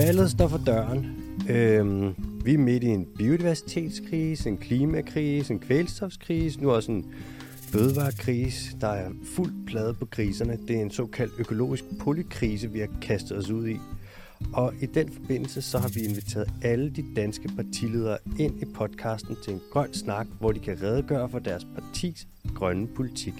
Valget står for døren. Øhm, vi er midt i en biodiversitetskrise, en klimakrise, en kvælstofskrise, nu også en fødevarekrise. Der er fuld plade på kriserne. Det er en såkaldt økologisk polykrise, vi har kastet os ud i. Og i den forbindelse så har vi inviteret alle de danske partiledere ind i podcasten til en grøn snak, hvor de kan redegøre for deres partis grønne politik.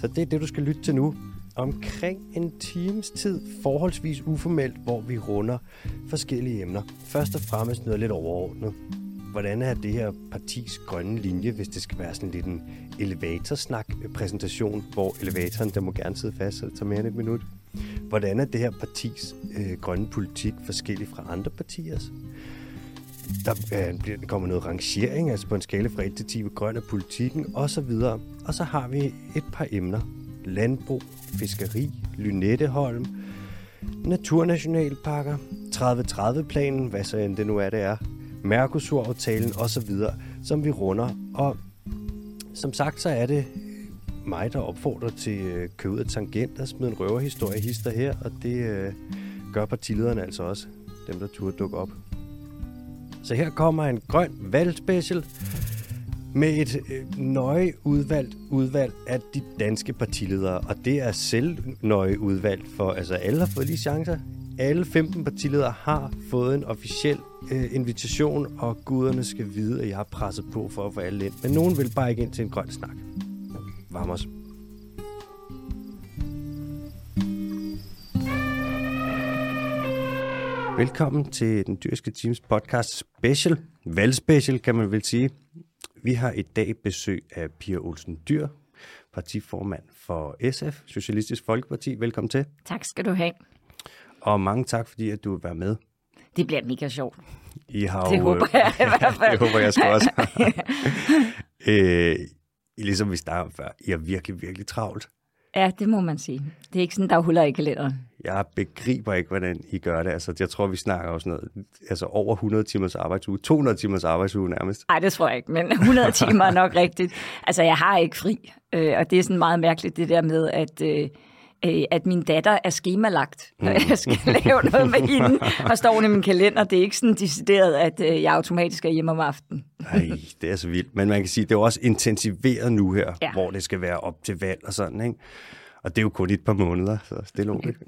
Så det er det, du skal lytte til nu. Omkring en times tid, forholdsvis uformelt, hvor vi runder forskellige emner. Først og fremmest noget lidt overordnet. Hvordan er det her partis grønne linje, hvis det skal være sådan lidt en elevatorsnak-præsentation, øh, hvor elevatoren, der må gerne sidde fast, så det tager mere end et minut. Hvordan er det her partis øh, grønne politik forskellig fra andre partiers? Der øh, kommer noget rangering, altså på en skala fra 1 til 10, hvor grøn er politikken, osv. Og så har vi et par emner. Landbrug, fiskeri, Lynetteholm, naturnationalparker, 30-30-planen, hvad så end det nu er, det er, Mercosur-aftalen osv., som vi runder. Og som sagt, så er det mig, der opfordrer til øh, køb af tangent og smide en røverhistorie hister her, og det øh, gør partilederne altså også, dem der turde dukke op. Så her kommer en grøn valgspecial med et øh, nøje udvalgt udvalg af de danske partiledere, og det er selv nøje udvalgt, for altså alle har fået lige chancer. Alle 15 partiledere har fået en officiel øh, invitation, og guderne skal vide, at jeg har presset på for at få alle ind. Men nogen vil bare ikke ind til en grøn snak. Vamos. Velkommen til den dyrske teams podcast special. Valgspecial, kan man vel sige. Vi har i dag besøg af Pia Olsen Dyr, partiformand for SF, Socialistisk Folkeparti. Velkommen til. Tak skal du have. Og mange tak, fordi at du vil være med. Det bliver mega sjovt. I har Det jo, håber jeg i hvert fald. det håber jeg sgu også. øh, ligesom vi snakkede om før, I er virkelig, virkelig travlt. Ja, det må man sige. Det er ikke sådan, der er huller i kalenderen. Jeg begriber ikke, hvordan I gør det. Altså, jeg tror, vi snakker også noget, altså over 100 timers arbejdsuge, 200 timers arbejdsuge nærmest. Nej, det tror jeg ikke, men 100 timer er nok rigtigt. Altså, jeg har ikke fri, øh, og det er sådan meget mærkeligt, det der med, at... Øh, øh, at min datter er skemalagt, når jeg skal lave noget med hende, og står i min kalender. Det er ikke sådan decideret, at øh, jeg automatisk er hjemme om aftenen. Ej, det er så vildt. Men man kan sige, det er også intensiveret nu her, Ja. hvor det skal være op til valg og sådan, ikke? Og det er jo kun et par måneder, så stille og roligt.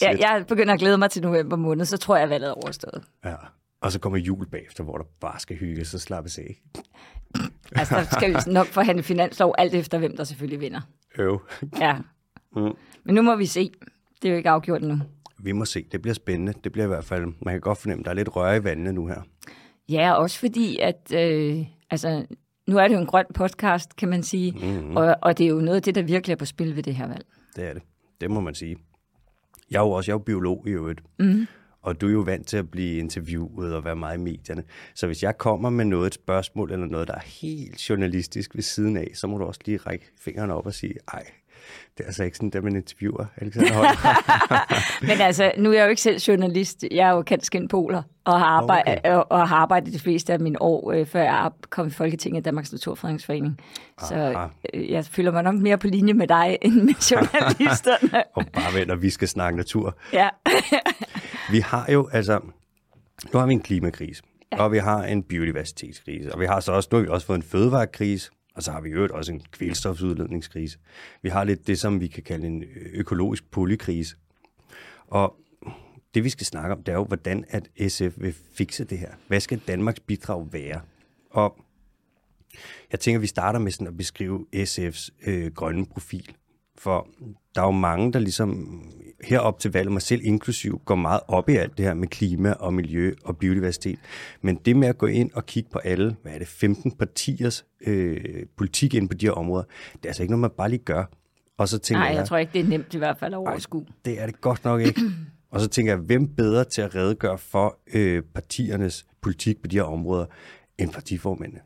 Jeg, jeg begynder at glæde mig til november måned, så tror jeg, valget er overstået. ja. Og så kommer jul bagefter, hvor der bare skal hygges og slappes af. Altså, der skal vi nok forhandle finanslov, alt efter hvem der selvfølgelig vinder. Øv. Ja. Mm. Men nu må vi se. Det er jo ikke afgjort endnu. Vi må se. Det bliver spændende. Det bliver i hvert fald, man kan godt fornemme, der er lidt røre i vandene nu her. Ja, også fordi, at øh, altså, nu er det jo en grøn podcast, kan man sige, mm-hmm. og, og det er jo noget af det, der virkelig er på spil ved det her valg. Det er det. Det må man sige. Jeg er jo også jeg er jo biolog i øvrigt. Mm. Og du er jo vant til at blive interviewet og være meget i medierne. Så hvis jeg kommer med noget, et spørgsmål eller noget, der er helt journalistisk ved siden af, så må du også lige række fingrene op og sige, ej, det er altså ikke sådan, der man interviewer Alexander Holm. Men altså, nu er jeg jo ikke selv journalist. Jeg er jo kendt skinpoler og har, arbejdet, okay. og, og har arbejdet de fleste af mine år, øh, før jeg kom i Folketinget i Danmarks Naturfredningsforening. Så øh, jeg føler mig nok mere på linje med dig, end med journalisterne. og bare vent, når vi skal snakke natur. ja. Vi har jo, altså, nu har vi en klimakrise, ja. og vi har en biodiversitetskrise, og vi har så også, nu har vi også fået en fødevarekrise, og så har vi jo også en kvælstofudledningskrise. Vi har lidt det, som vi kan kalde en økologisk polykrise. Og det, vi skal snakke om, det er jo, hvordan at SF vil fikse det her. Hvad skal Danmarks bidrag være? Og jeg tænker, vi starter med sådan at beskrive SF's øh, grønne profil. For der er jo mange, der ligesom herop til valget, mig selv inklusiv, går meget op i alt det her med klima og miljø og biodiversitet. Men det med at gå ind og kigge på alle, hvad er det, 15 partiers øh, politik ind på de her områder, det er altså ikke noget, man bare lige gør. Og så tænker Nej, jeg, jeg tror ikke, det er nemt i hvert fald at overskue. det er det godt nok ikke. Og så tænker jeg, hvem bedre til at redegøre for øh, partiernes politik på de her områder, end partiformændene?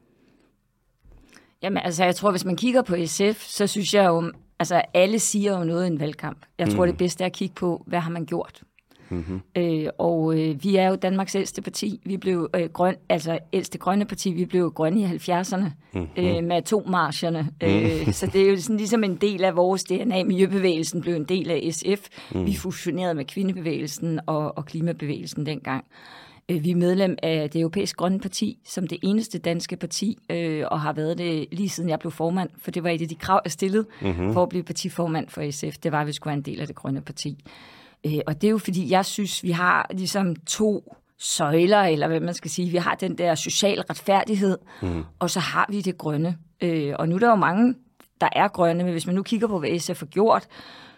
Jamen, altså, jeg tror, hvis man kigger på SF, så synes jeg jo, altså, alle siger jo noget i en valgkamp. Jeg tror, det bedste er at kigge på, hvad har man gjort? Mm-hmm. Øh, og øh, vi er jo Danmarks ældste parti. Vi blev øh, grøn, altså ældste grønne parti. Vi blev grønne i 70'erne mm-hmm. øh, med atommarscherne. Mm. Øh, så det er jo sådan ligesom en del af vores DNA. Miljøbevægelsen blev en del af SF. Mm. Vi fusionerede med kvindebevægelsen og, og klimabevægelsen dengang. Øh, vi er medlem af det europæiske grønne parti, som det eneste danske parti, øh, og har været det lige siden jeg blev formand, for det var et af de krav, jeg stillede mm-hmm. for at blive partiformand for SF. Det var, at vi skulle være en del af det grønne parti. Øh, og det er jo fordi, jeg synes, vi har ligesom to søjler, eller hvad man skal sige. Vi har den der social retfærdighed, mm. og så har vi det grønne. Øh, og nu er der jo mange, der er grønne, men hvis man nu kigger på, hvad SF har gjort,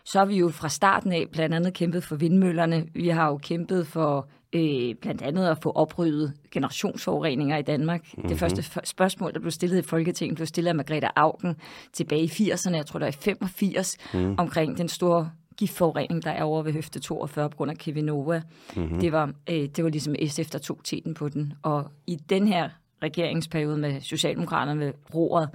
så har vi jo fra starten af blandt andet kæmpet for vindmøllerne. Vi har jo kæmpet for øh, blandt andet at få opryddet generationsforureninger i Danmark. Mm-hmm. Det mhm. første spørgsmål, der blev stillet i Folketinget, blev stillet af Margrethe Augen tilbage i 80'erne, jeg tror det var i 85, mm. omkring den store giftforurening, der er over ved høfte 42 på grund af Kevinova. Mm-hmm. Det, var, øh, det var ligesom SF, der tog teten på den. Og i den her regeringsperiode med Socialdemokraterne ved roret,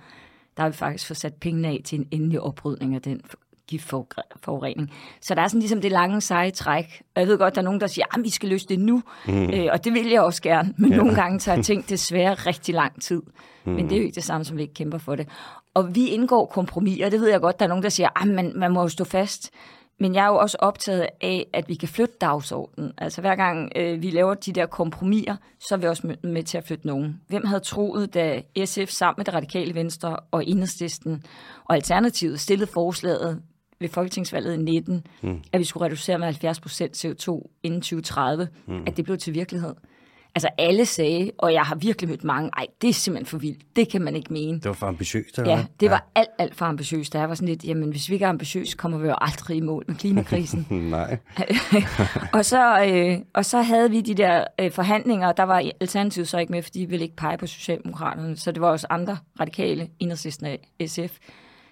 der har vi faktisk fået sat pengene af til en endelig oprydning af den giftforurening. Så der er sådan ligesom det lange seje træk. Og jeg ved godt, der er nogen, der siger, at vi skal løse det nu. Mm. Øh, og det vil jeg også gerne. Men ja. nogle gange tager ting desværre rigtig lang tid. Mm. Men det er jo ikke det samme, som vi ikke kæmper for det. Og vi indgår kompromiser. Det ved jeg godt, der er nogen, der siger, at man, man må jo stå fast. Men jeg er jo også optaget af, at vi kan flytte dagsordenen. Altså hver gang øh, vi laver de der kompromiser, så er vi også med, med til at flytte nogen. Hvem havde troet, da SF sammen med det radikale venstre og Enhedslisten og Alternativet stillede forslaget ved folketingsvalget i 19, mm. at vi skulle reducere med 70 procent CO2 inden 2030, mm. at det blev til virkelighed. Altså alle sagde, og jeg har virkelig mødt mange, ej, det er simpelthen for vildt, det kan man ikke mene. Det var for ambitiøst, eller Ja, det var ja. alt, alt for ambitiøst. Der var sådan lidt, jamen hvis vi ikke er ambitiøse, kommer vi jo aldrig i mål med klimakrisen. Nej. og, så, øh, og så havde vi de der øh, forhandlinger, og der var Alternativet så ikke med, fordi de ville ikke pege på Socialdemokraterne, så det var også andre radikale, enhedslisten af SF,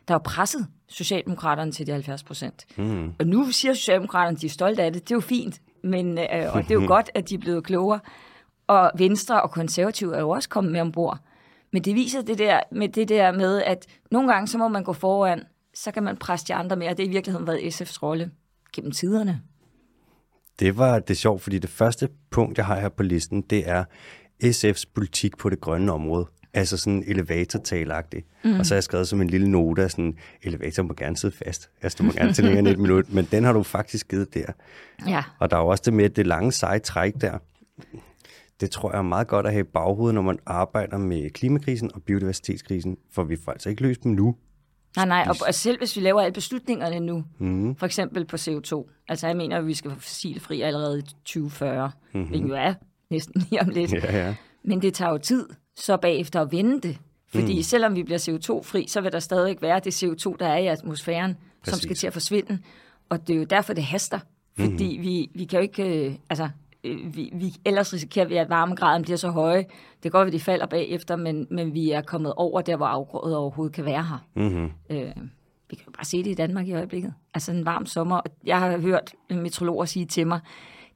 der var presset Socialdemokraterne til de 70 procent. Mm. Og nu siger Socialdemokraterne, at de er stolte af det. Det er jo fint, men, øh, og det er jo godt, at de er blevet klogere. Og Venstre og Konservative er jo også kommet med ombord. Men det viser det der med det der med, at nogle gange så må man gå foran, så kan man presse de andre mere. Det har i virkeligheden været SF's rolle gennem tiderne. Det var det sjovt, fordi det første punkt, jeg har her på listen, det er SF's politik på det grønne område. Altså sådan elevatortalagtigt. Mm. Og så har jeg skrevet som en lille note, sådan, elevator må gerne sidde fast. Altså, du må gerne til længere end et minut, men den har du faktisk givet der. Ja. Og der er jo også det med, det lange seje træk der. Det tror jeg er meget godt at have i baghovedet, når man arbejder med klimakrisen og biodiversitetskrisen, for vi får altså ikke løst dem nu. Nej, nej, og selv hvis vi laver alle beslutningerne nu, mm. for eksempel på CO2, altså jeg mener, at vi skal være fossilfri allerede i 2040, mm-hmm. hvilket jo er næsten lige om lidt. Ja, ja. Men det tager jo tid så bagefter at vende det. Fordi mm. selvom vi bliver CO2-fri, så vil der stadig være det CO2, der er i atmosfæren, Præcis. som skal til at forsvinde. Og det er jo derfor, det haster. Fordi mm. vi, vi kan jo ikke... Øh, altså, øh, vi, vi, ellers risikerer vi, at varmegraden bliver så høje. Det går, at de falder bagefter, men, men vi er kommet over der, hvor afgrødet overhovedet kan være her. Mm-hmm. Øh, vi kan jo bare se det i Danmark i øjeblikket. Altså en varm sommer. Jeg har hørt meteorologer sige til mig,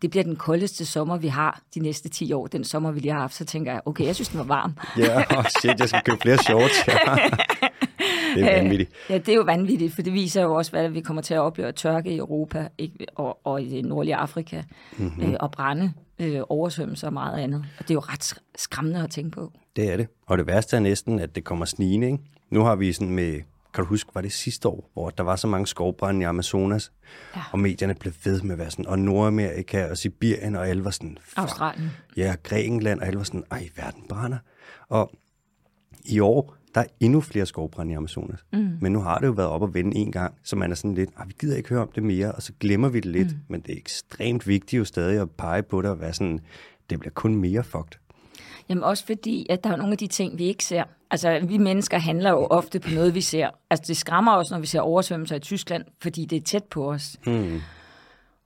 det bliver den koldeste sommer, vi har de næste 10 år. Den sommer, vi lige har haft, så tænker jeg, okay, jeg synes, den var varm. ja, oh shit, jeg skal købe flere shorts. det er vanvittigt. Ja, det er jo vanvittigt, for det viser jo også, hvad vi kommer til at opleve tørke i Europa ikke, og, og i det nordlige Afrika, mm-hmm. øh, og brænde, øh, oversvømmelser og meget andet. Og det er jo ret skræmmende at tænke på. Det er det. Og det værste er næsten, at det kommer snigende. Ikke? Nu har vi sådan med kan du huske, var det sidste år, hvor der var så mange skovbrænde i Amazonas, ja. og medierne blev ved med at være sådan, og Nordamerika og Sibirien, og alle var sådan... Australien. Ja, Grækenland, og alle var sådan, ej, verden brænder. Og i år, der er endnu flere skovbrænde i Amazonas. Mm. Men nu har det jo været op og vende en gang, så man er sådan lidt, vi gider ikke høre om det mere, og så glemmer vi det lidt. Mm. Men det er ekstremt vigtigt jo stadig at pege på det og være sådan, det bliver kun mere fucked. Jamen også fordi, at der er nogle af de ting, vi ikke ser. Altså, vi mennesker handler jo ofte på noget, vi ser. Altså, det skræmmer os, når vi ser oversvømmelser i Tyskland, fordi det er tæt på os. Mm.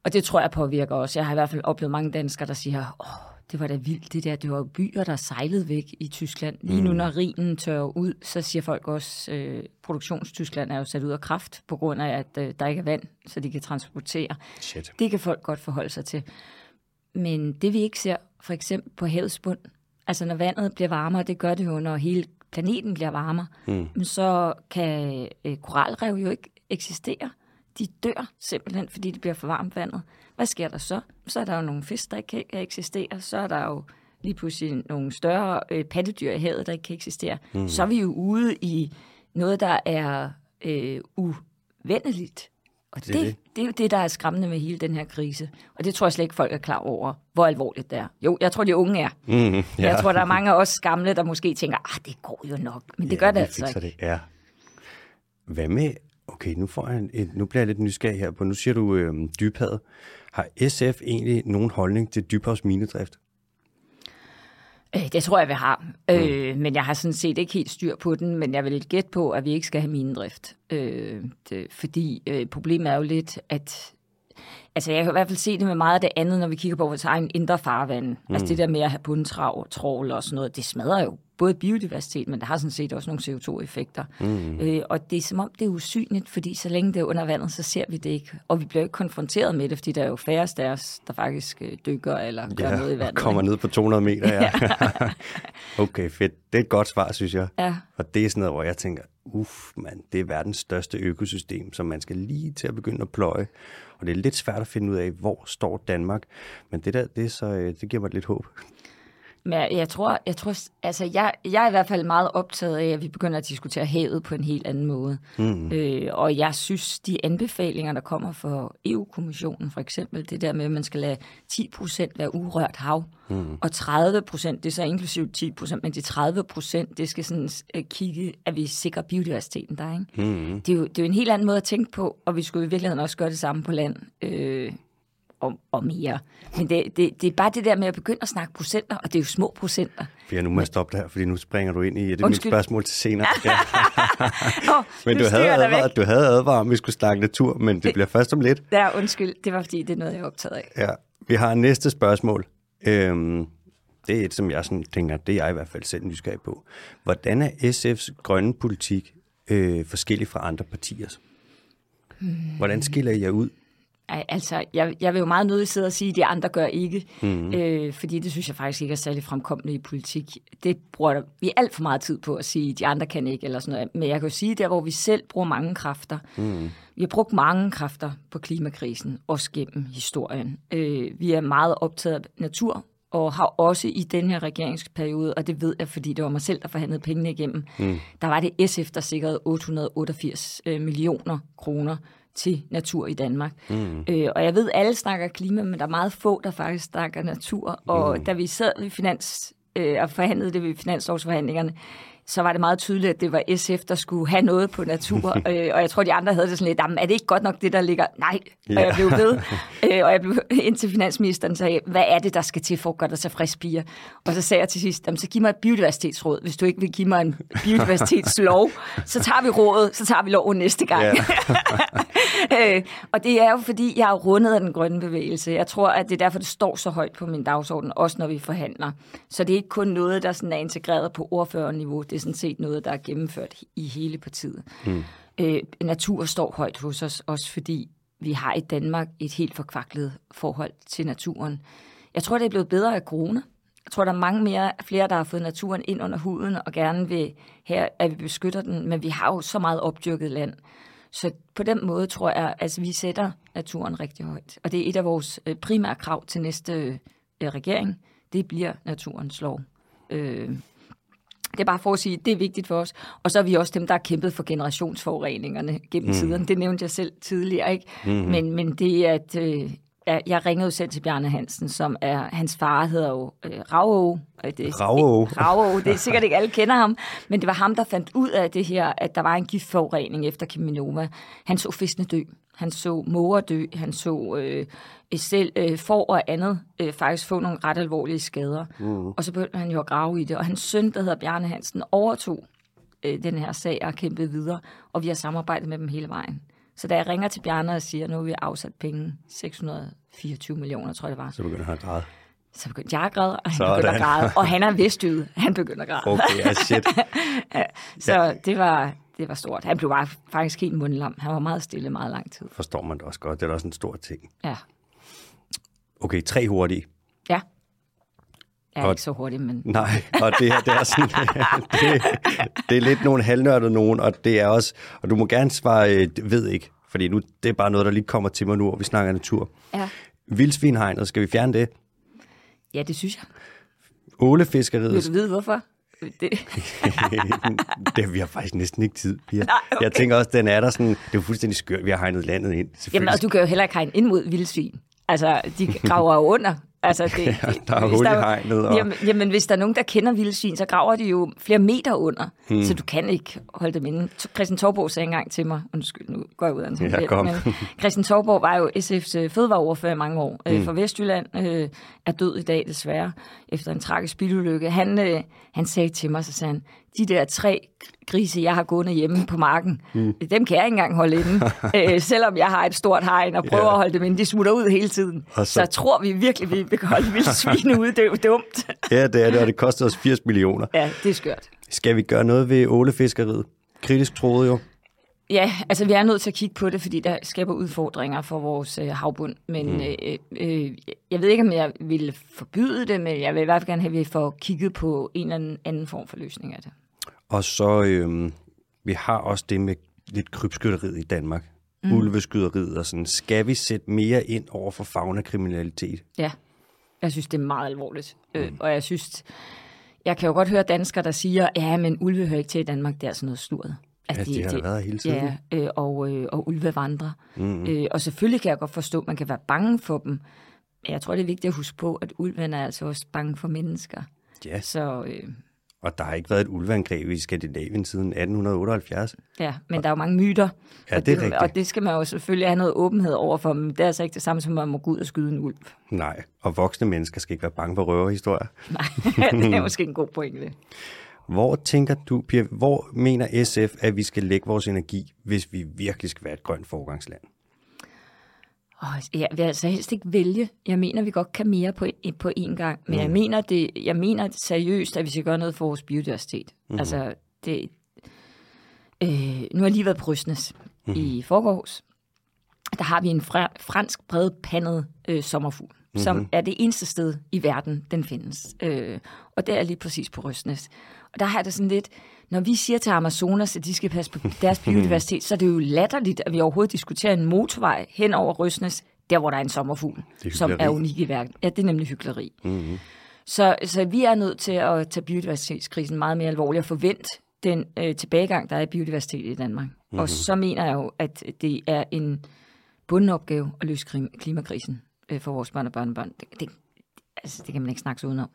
Og det tror jeg påvirker os. Jeg har i hvert fald oplevet mange danskere, der siger, åh, det var da vildt det der. Det var byer, der sejlede væk i Tyskland. Lige nu, mm. når rinen tørrer ud, så siger folk også, øh, produktionstyskland er jo sat ud af kraft, på grund af, at øh, der ikke er vand, så de kan transportere. Shit. Det kan folk godt forholde sig til. Men det vi ikke ser, for eksempel på havets bund, altså når vandet bliver varmere, det gør det jo, når hele planeten bliver varmere, mm. så kan øh, koralrev jo ikke eksistere. de dør simpelthen, fordi det bliver for varmt vandet. Hvad sker der så? Så er der jo nogle fisk, der ikke kan eksistere. Så er der jo lige pludselig nogle større øh, pattedyr i havet, der ikke kan eksistere. Mm. Så er vi jo ude i noget, der er øh, uvendeligt. Og det, det, det er jo det, der er skræmmende med hele den her krise. Og det tror jeg slet ikke, folk er klar over, hvor alvorligt det er. Jo, jeg tror, de unge er. Mm, yeah. Jeg tror, der er mange af os gamle, der måske tænker, ah, det går jo nok. Men det ja, gør det altså ikke. Det. Ja. Hvad med, okay, nu, får jeg en, nu bliver jeg lidt nysgerrig her på, nu siger du øh, dybhavet. Har SF egentlig nogen holdning til dybhavs minedrift? Øh, det tror jeg, vi har. Mm. Øh, men jeg har sådan set ikke helt styr på den, men jeg vil gætte på, at vi ikke skal have minedrift. Øh, det, fordi øh, problemet er jo lidt, at Altså, jeg kan i hvert fald se det med meget af det andet, når vi kigger på vores egen indre farvand. Mm. Altså, det der med at have bundtrav, trål og sådan noget, det smadrer jo både biodiversitet, men det har sådan set også nogle CO2-effekter. Mm. Øh, og det er som om, det er usynligt, fordi så længe det er under vandet, så ser vi det ikke. Og vi bliver ikke konfronteret med det, fordi der er jo færre af os, der faktisk øh, dykker eller gør ja, noget i vandet. kommer ned på 200 meter, ja. okay, fedt. Det er et godt svar, synes jeg. Ja. Og det er sådan noget, hvor jeg tænker, uff, man, det er verdens største økosystem, som man skal lige til at begynde at pløje. Og det er lidt svært at finde ud af, hvor står Danmark. Men det der, det, så, øh, det giver mig lidt håb. Men jeg, jeg tror, jeg, tror altså jeg, jeg er i hvert fald meget optaget af, at vi begynder at diskutere havet på en helt anden måde. Mm. Øh, og jeg synes, de anbefalinger, der kommer fra EU-kommissionen, for eksempel det der med, at man skal lade 10 procent være urørt hav, mm. og 30 procent, det er så inklusivt 10 procent, men de 30 procent, det skal sådan uh, kigge, at vi sikrer biodiversiteten der. Ikke? Mm. Det, er jo, det er jo en helt anden måde at tænke på, og vi skulle i virkeligheden også gøre det samme på land. Øh, og, og mere. Men det, det, det er bare det der med at begynde at snakke procenter, og det er jo små procenter. For nu må jeg stoppe der, fordi nu springer du ind i et af mine spørgsmål til senere. Ja. oh, men du havde, advaret, du havde advaret om, vi skulle snakke natur, men det, det bliver først om lidt. Ja, undskyld. Det var fordi, det er noget, jeg er optaget af. Ja. Vi har næste spørgsmål. Øhm, det er et, som jeg sådan tænker, det er jeg i hvert fald selv nysgerrig på. Hvordan er SF's grønne politik øh, forskellig fra andre partiers? Hmm. Hvordan skiller I jer ud? Altså, jeg, jeg vil jo meget nødig sidde og sige, at de andre gør ikke, mm. øh, fordi det synes jeg faktisk ikke er særlig fremkommende i politik. Det bruger vi alt for meget tid på at sige, at de andre kan ikke, eller sådan noget. Men jeg kan jo sige, der hvor vi selv bruger mange kræfter. Mm. Vi har brugt mange kræfter på klimakrisen, også gennem historien. Øh, vi er meget optaget af natur, og har også i den her regeringsperiode, og det ved jeg, fordi det var mig selv, der forhandlede pengene igennem, mm. der var det SF, der sikrede 888 øh, millioner kroner til natur i Danmark. Mm. Øh, og jeg ved, alle snakker klima, men der er meget få, der faktisk snakker natur. Og mm. da vi sad ved finans øh, og forhandlede det ved finanslovsforhandlingerne, så var det meget tydeligt, at det var SF, der skulle have noget på natur. øh, og jeg tror, de andre havde det sådan lidt, er det ikke godt nok det, der ligger? Nej, og jeg blev ved. øh, og jeg blev ind til finansministeren og sagde, hvad er det, der skal til for at gøre dig så frisk, piger? Og så sagde jeg til sidst, så giv mig et biodiversitetsråd. Hvis du ikke vil give mig en biodiversitetslov, så tager vi rådet, så tager vi loven næste gang. øh, og det er jo, fordi jeg er rundet af den grønne bevægelse. Jeg tror, at det er derfor, det står så højt på min dagsorden, også når vi forhandler. Så det er ikke kun noget, der sådan er integreret på ordførerniveau. Det er sådan set noget, der er gennemført i hele partiet. Mm. Øh, natur står højt hos os, også fordi vi har i Danmark et helt forkvaklet forhold til naturen. Jeg tror, det er blevet bedre af corona. Jeg tror, der er mange mere, flere, der har fået naturen ind under huden og gerne vil her, at vi beskytter den, men vi har jo så meget opdyrket land. Så på den måde tror jeg, at altså, vi sætter naturen rigtig højt. Og det er et af vores øh, primære krav til næste øh, regering. Det bliver naturens lov. Øh, det er bare for at sige, at det er vigtigt for os. Og så er vi også dem, der har kæmpet for generationsforureningerne gennem mm. tiden. Det nævnte jeg selv tidligere, ikke? Mm-hmm. Men, men det er, at øh, jeg ringede jo selv til Bjarne Hansen, som er, hans far hedder jo øh, Ravå. Ravå. Ravå, det er sikkert ikke alle kender ham, men det var ham, der fandt ud af det her, at der var en giftforurening efter Cheminova. Han så fiskene dø, han så måger dø, han så øh, selv øh, får og andet øh, faktisk få nogle ret alvorlige skader. Mm. Og så begyndte han jo at grave i det, og hans søn, der hedder Bjarne Hansen, overtog øh, den her sag og kæmpet videre, og vi har samarbejdet med dem hele vejen. Så da jeg ringer til Bjarne og siger, at nu har vi afsat penge, 624 millioner, tror jeg det var. Så begynder han at græde. Så begyndte jeg at græde, og han Sådan. begyndte at græde. Og han er vestjyd. Han begynder at græde. Okay, ja, shit. så ja. det var, det var stort. Han blev bare faktisk helt mundlam. Han var meget stille meget lang tid. Forstår man det også godt. Det er også en stor ting. Ja. Okay, tre hurtige. Ja. Jeg er og, ikke så hurtig, men... Nej, og det, her, det er sådan, det, det er lidt nogle halvnørdede nogen, og det er også, og du må gerne svare, øh, ved ikke, fordi nu, det er bare noget, der lige kommer til mig nu, hvor vi snakker natur. Ja. Vildsvinhegnet, skal vi fjerne det? ja, det synes jeg. Ålefiskeriet, Vil du vide, hvorfor? Det, det vi har faktisk næsten ikke tid. Pia. Nej, okay. Jeg tænker også, den er der sådan, det er jo fuldstændig skørt, vi har hegnet landet ind. jamen, og du kan jo heller ikke hegne ind mod vildsvin. Altså, de graver jo under. Altså, det, Ja, der er hul i hegnet, og- Jamen, jamen, hvis der er nogen, der kender vildsvin, så graver de jo flere meter under. Hmm. Så du kan ikke holde dem inde. Christian Torborg sagde engang til mig, undskyld, nu går jeg ud af en tangent, kom. men Christian Torborg var jo SF's øh, fødevareordfører i mange år øh, for Vestjylland, øh, er død i dag desværre, efter en tragisk bilulykke. Han, øh, han sagde til mig, så sagde han, de der tre grise, jeg har gående hjemme på marken, mm. dem kan jeg ikke engang holde inde. øh, selvom jeg har et stort hegn og prøver Ja. at holde dem inde, de smutter ud hele tiden. Og Så, så- tror vi virkelig, vi kan holde vildsvin ude. Det er jo dumt. Ja, det er det, og det koster os 80 millioner. Ja, det er skørt. Skal vi gøre noget ved ålefiskeriet? Kritisk troede jo. Ja, altså vi er nødt til at kigge på det, fordi der skaber udfordringer for vores øh, havbund. Men mm. øh, øh, jeg ved ikke, om jeg vil forbyde det, men jeg vil i hvert fald gerne have, at vi får kigget på en eller anden, form for løsning af det. Og så, øhm, vi har også det med lidt krybskytteriet i Danmark. Mm. Ulveskytteriet og sådan. Skal vi sætte mere ind over for fagnakriminalitet? Ja, jeg synes, det er meget alvorligt. Mm. Øh, og jeg synes, jeg kan jo godt høre danskere, der siger, ja, men ulve hører ikke til i Danmark, det er sådan noget sluret. Ja, de har da været hele tiden. Ja, øh, og, øh, og ulve vandrer. Mm. Øh, og selvfølgelig kan jeg godt forstå, at man kan være bange for dem. Men jeg tror, det er vigtigt at huske på, at ulven er altså også bange for mennesker. Ja, Så øh, og der har ikke været et ulveangreb i Skandinavien siden 1878. ja, men der er jo mange myter. Ja, og det er rigtigt. Og det skal man jo selvfølgelig have noget åbenhed overfor, men det er altså ikke det samme som, at man må gå ud og skyde en ulv. Nej, og voksne mennesker skal ikke være bange for røverhistorier. Nej, det er måske en god pointe. Hvor tænker du, Pia, hvor mener SF, at vi skal lægge vores energi, hvis vi virkelig skal være et grønt forgangsland? Oh, jeg vil altså helst ikke vælge. Jeg mener, vi godt kan mere på, på én gang. Men mm. jeg, mener det, jeg mener seriøst, at vi skal gøre noget for vores biodiversitet. Mm. Altså, det, øh, nu har jeg lige været på Rysnes mm. i forgårs. Der har vi en fra, fransk bredpandet øh, sommerfugl, mm-hmm. som er det eneste sted i verden, den findes. Øh, og det er lige præcis på Rysnes. Og der har det sådan lidt, når vi siger til Amazonas, at de skal passe på deres biodiversitet, så er det jo latterligt, at vi overhovedet diskuterer en motorvej hen over Rysnes, der hvor der er en sommerfugl, er som er unik i verden. Ja, det er nemlig hyggeleri. Mm-hmm. Så, så vi er nødt til at tage biodiversitetskrisen meget mere alvorligt og forvente den øh, tilbagegang, der er i biodiversitet i Danmark. Mm-hmm. Og så mener jeg jo, at det er en bunden opgave at løse klimakrisen øh, for vores børn og børnebørn. Det, det, altså, det kan man ikke snakke sig udenom.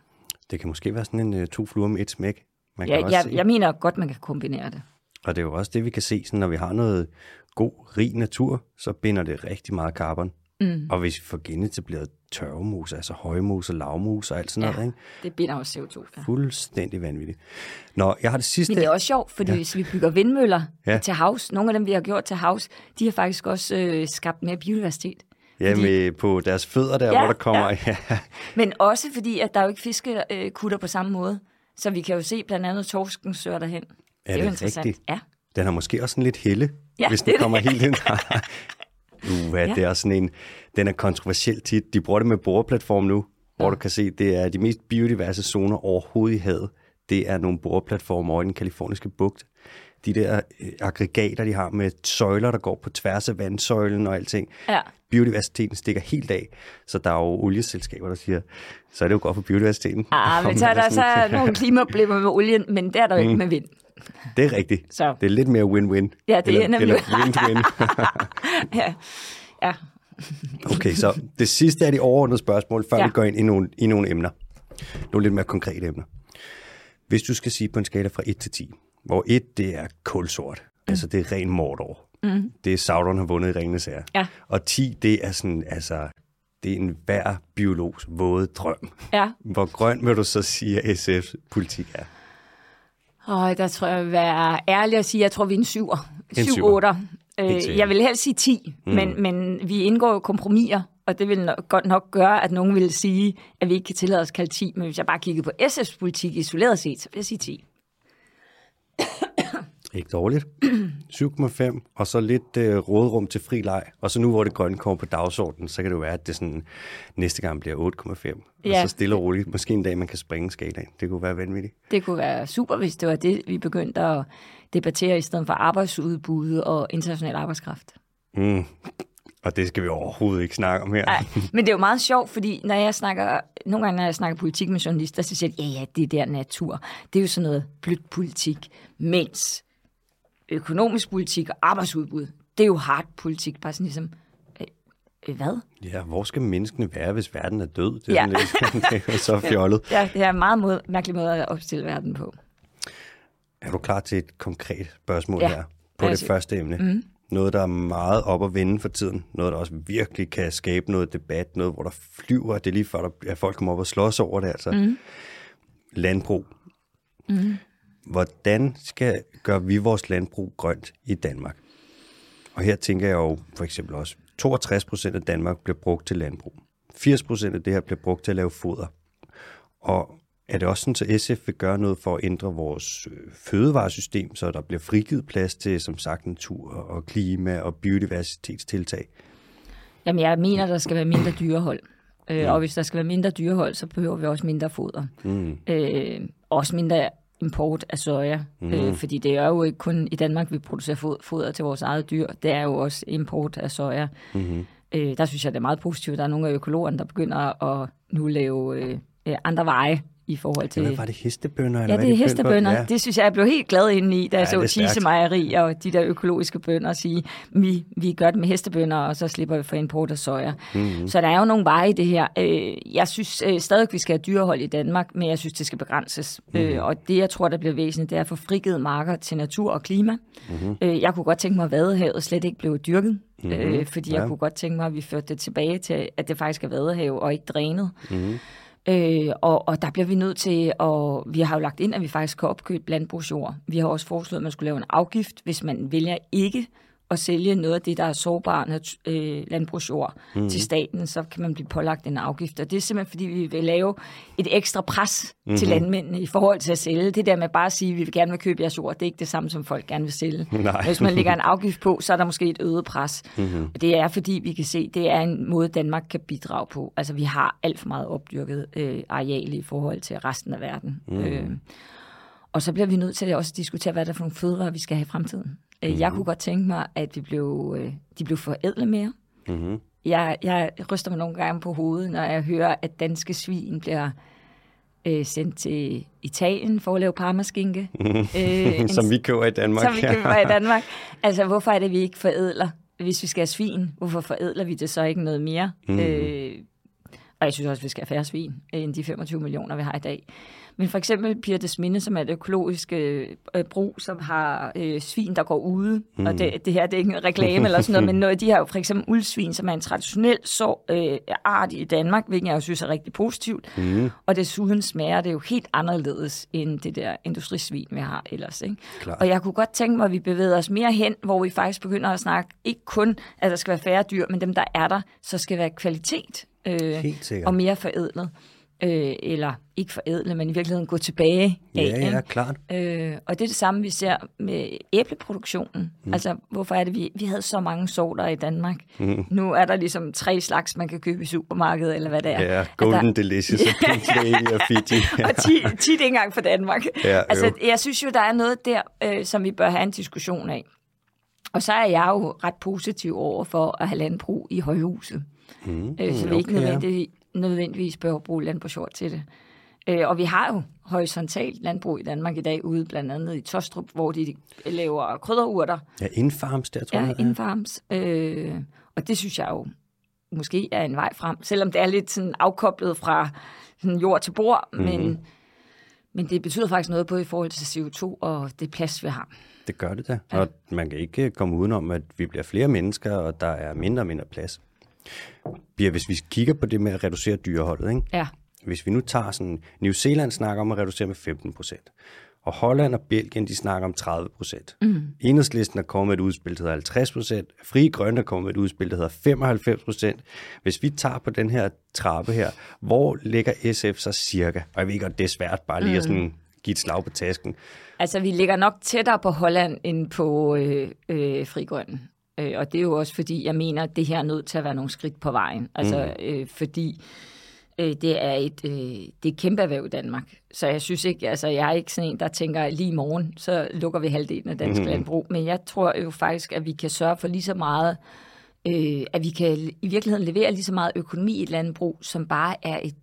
Det kan måske være sådan en uh, to fluer med et smæk. Man kan Jeg, også jeg, se. jeg mener godt, man kan kombinere det. Og det er jo også det, vi kan se, sådan, når vi har noget god, rig natur, så binder det rigtig meget carbon. Mm. Og hvis vi får genetableret tørvemose, altså højmose, lavmose og alt sådan Ja, noget, ikke? det binder også CO2. Ja. fuldstændig vanvittigt. Nå, jeg har det sidste... Men det er også sjovt, fordi ja. hvis vi bygger vindmøller Ja. ja. til havs, nogle af dem, vi har gjort til havs, de har faktisk også øh, skabt mere biodiversitet. ja, med på deres fødder der, Ja, hvor der kommer... Ja. Ja. Men også fordi, at der er jo ikke fiskekutter på samme måde. Så vi kan jo se blandt andet torsken søger derhen. Er jo det interessant. rigtigt? Ja. Den har måske også sådan lidt helle, Ja, hvis det den er kommer det. helt ind. uh, hvad, Ja. det er sådan en... Den er kontroversiel tit. De bruger det med boreplatform nu, hvor du kan se, det er de mest biodiverse zoner overhovedet i havet. Det er nogle boreplatformer over i den kaliforniske bugt. De der øh, aggregater, de har med søjler, der går på tværs af vandsøjlen og alting. Ja. Biodiversiteten stikker helt af. Så der er jo olieselskaber, der siger, så er det jo godt for biodiversiteten. Ah, men så er der så nogle klimaproblemer med olien, men det er der jo ikke med vind. Det er rigtigt. Så. Det er lidt mere win-win. Ja, det er eller, nemlig- Eller win-win. Ja. ja. Okay, så det sidste er de overordnede spørgsmål, før. Ja. vi går ind i nogle, i nogle emner. Nogle lidt mere konkrete emner. Hvis du skal sige på en skala fra 1 til 10, hvor 1 det er kulsort, mm. altså det er ren mordor. Mm. Det er Sauron har vundet i Ringenes Herre. Ja. Og 10, det er sådan, altså, det er en hver biologs våde drøm. Ja. Hvor grøn vil du så sige, at SF's politik er? Og der tror jeg, vil være ærlig at sige, jeg tror, vi er en syver. En Syv, otter. Øh, jeg vil helst sige 10, mm. men, men vi indgår jo kompromiser, og det vil nok, godt nok gøre, at nogen vil sige, at vi ikke kan tillade os at kalde 10. Men hvis jeg bare kigger på SF's politik isoleret set, så vil jeg sige 10. Ikke dårligt. 7,5, og så lidt øh, rådrum til fri leg. Og så nu, hvor det grønne kommer på dagsordenen, så kan det jo være, at det sådan, næste gang bliver 8,5. Og Ja. så stille og roligt. Måske en dag, man kan springe skalaen. Det kunne være vanvittigt. Det kunne være super, hvis det var det, vi begyndte at debattere i stedet for arbejdsudbud og international arbejdskraft. Mm. Og det skal vi overhovedet ikke snakke om her. Nej, men det er jo meget sjovt, fordi når jeg snakker, nogle gange når jeg snakker politik med journalister, så siger de, ja, ja, det der natur, det er jo sådan noget blødt politik, mens økonomisk politik og arbejdsudbud, det er jo hard politik, bare sådan ligesom, øh, øh, hvad? Ja, hvor skal menneskene være, hvis verden er død? Det er, Ja. lidt, det er så fjollet. Ja, det er en meget måde, mærkelig måde at opstille verden på. Er du klar til et konkret spørgsmål Ja. her på det så- første emne? Mm. Noget, der er meget op at vende for tiden. Noget, der også virkelig kan skabe noget debat. Noget, hvor der flyver. Det er lige før, der, at folk kommer op og slås over det. Altså. Mm. Landbrug. Mm. Hvordan skal gør vi vores landbrug grønt i Danmark? Og her tænker jeg jo for eksempel også, 62 procent af Danmark bliver brugt til landbrug. 80 procent af det her bliver brugt til at lave foder. Og er det også sådan, at SF vil gøre noget for at ændre vores øh, fødevaresystem, så der bliver frigivet plads til, som sagt, natur og klima og biodiversitetstiltag? Jamen, jeg mener, der skal være mindre dyrehold. Øh, og hvis der skal være mindre dyrehold, så behøver vi også mindre foder. Mm. Øh, også mindre import af soja. Mm. Øh, fordi det er jo ikke kun i Danmark, vi producerer fod- foder til vores eget dyr. Det er jo også import af soja. Mm-hmm. Øh, der synes jeg, det er meget positivt. Der er nogle af økologerne, der begynder at nu lave øh, øh, andre veje i forhold til... Hvad var det, hestebønder? Eller Ja, det er de hestebønder. Ja. Det synes jeg, jeg blev helt glad inde i, da jeg Ja, så. Tise Mejeri og de der økologiske bønder sige, vi, vi gør det med hestebønder, og så slipper vi for import af soja. Mhm. Mm-hmm. Så der er jo nogle veje i det her. Øh, Jeg synes øh, stadig, vi skal have dyrehold i Danmark, men jeg synes, det skal begrænses. Mhm. Mm-hmm. Og det, jeg tror, der bliver væsentligt, det er at få frigivet marker til natur og klima. Mhm. Mm-hmm. Jeg kunne godt tænke mig, at vadehavet slet ikke blev dyrket, mm-hmm. fordi Ja. jeg kunne godt tænke mig, at vi førte det tilbage til, at det faktisk er vadehav og ikke drænet. Mhm. Øh, og, og der bliver vi nødt til, og vi har jo lagt ind, at vi faktisk kan opkøbe landbrugsjord. Vi har også foreslået, at man skulle lave en afgift, hvis man vælger ikke at sælge noget af det, der er sårbar øh, landbrugsjord Mhm. mm. til staten, så kan man blive pålagt en afgift. Og det er simpelthen, fordi vi vil lave et ekstra pres Mhm. mm. til landmændene i forhold til at sælge. Det der med bare at sige, at vi vil gerne vil købe jeres jord, det er ikke det samme, som folk gerne vil sælge. Nej. Hvis man lægger en afgift på, så er der måske et øget pres. Mm-hmm. Og det er, fordi vi kan se, det er en måde, Danmark kan bidrage på. Altså, vi har alt for meget opdyrket øh, areal i forhold til resten af verden. Mm. Øh, og så bliver vi nødt til at også diskutere, hvad der er for nogle fødevarer, vi skal have i fremtiden. Mm. Jeg kunne godt tænke mig, at vi blev, øh, de blev forædlet mere. Mm-hmm. Jeg, jeg ryster mig nogle gange på hovedet, når jeg hører, at danske svin bliver øh, sendt til Italien for at lave parmaskinke. øh, en Som vi køber i Danmark. som vi køber i Danmark. Altså, hvorfor er det, vi ikke forædler? Hvis vi skal have svin, hvorfor forædler vi det så ikke noget mere? Mm. Øh, og jeg synes også, at vi skal have færre svin, end de 25 millioner, vi har i dag. Men for eksempel Pirtes Minde, som er et økologisk øh, brug, som har øh, svin, der går ude. Mm. Og det, det her det er ikke en reklame eller sådan noget, men noget, de har jo for eksempel uldsvin, som er en traditionel så, øh, art i Danmark, hvilket jeg jo synes er rigtig positivt. Mm. Og desuden smager det jo helt anderledes end det der industrisvin, vi har ellers. Ikke? Og jeg kunne godt tænke mig, at vi bevæger os mere hen, hvor vi faktisk begynder at snakke ikke kun, at der skal være færre dyr, men dem, der er der, så skal være kvalitet øh, og mere forædlet. Øh, eller ikke forædlet, men i virkeligheden gå tilbage af. Ja, ja, ikke? klart. Øh, og det er det samme, vi ser med æbleproduktionen. Mm. Altså, hvorfor er det, vi, vi havde så mange sorter i Danmark? Mm. Nu er der ligesom tre slags, man kan købe i supermarkedet, eller hvad det er. Ja, Golden der, Delicious og Pink Lady og Fiji. Ja. og tit, tit ikke engang for Danmark. Ja, altså, jo. jeg synes jo, der er noget der, øh, som vi bør have en diskussion af. Og så er jeg jo ret positiv over for at have landbrug i højhuset. Mm, øh, så vi ikke okay, ja. nødvendigvis, nødvendigvis bør bruge landbrugsjord til det. Øh, og vi har jo horisontalt landbrug i Danmark i dag, ude blandt andet i Tostrup, hvor de laver krydderurter. Ja, Infarms der, tror Ja, jeg. infarms. Øh, og det synes jeg jo måske er en vej frem, selvom det er lidt sådan afkoblet fra sådan jord til bord, mm-hmm. men, men det betyder faktisk noget både i forhold til CO2 og det plads, vi har. Det gør det da. Ja. Og man kan ikke komme udenom, at vi bliver flere mennesker, og der er mindre og mindre plads. Pia, hvis vi kigger på det med at reducere dyreholdet, ikke? Ja, hvis vi nu tager sådan, New Zealand snakker om at reducere med 15 procent, og Holland og Belgien, de snakker om 30 procent. Mm. Enhedslisten er kommet med et udspil, der hedder 50 procent. Frie Grønne er kommet med et udspil, der hedder 95 procent. Hvis vi tager på den her trappe her, hvor ligger SF så cirka? Og jeg ved godt, det er svært bare lige at sådan give et slag på tasken. altså vi ligger nok tættere på Holland end på øh, øh, Frigrøn. Øh, og det er jo også fordi, jeg mener, at det her er nødt til at være nogle skridt på vejen. Altså mm. øh, fordi øh, det er et, øh, det er et kæmpe erhverv i Danmark. Så jeg synes ikke, altså jeg er ikke sådan en, der tænker, at lige i morgen, så lukker vi halvdelen af dansk mm. landbrug. Men jeg tror jo faktisk, at vi kan sørge for lige så meget, øh, at vi kan i virkeligheden levere lige så meget økonomi i et landbrug, som bare er et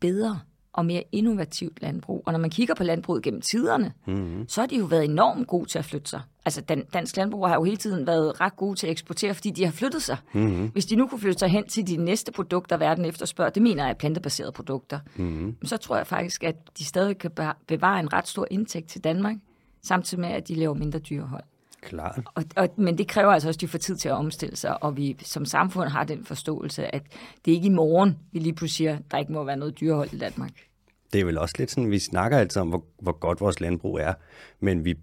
bedre og mere innovativt landbrug. Og når man kigger på landbruget gennem tiderne, mm-hmm. så har de jo været enormt gode til at flytte sig. Altså, dan, dansk landbrug har jo hele tiden været ret gode til at eksportere, fordi de har flyttet sig. Mm-hmm. Hvis de nu kunne flytte sig hen til de næste produkter, verden efterspørger, det mener jeg er plantebaserede produkter, mm-hmm. så tror jeg faktisk, at de stadig kan bevare en ret stor indtægt til Danmark, samtidig med, at de laver mindre dyrehold. Klart. Og, og, men det kræver altså også, at de får tid til at omstille sig, og vi som samfund har den forståelse, at det er ikke i morgen, vi lige pludselig siger, der ikke må være noget dyrehold i Danmark. Det er vel også lidt sådan, vi snakker altid om, hvor, hvor godt vores landbrug er, men vi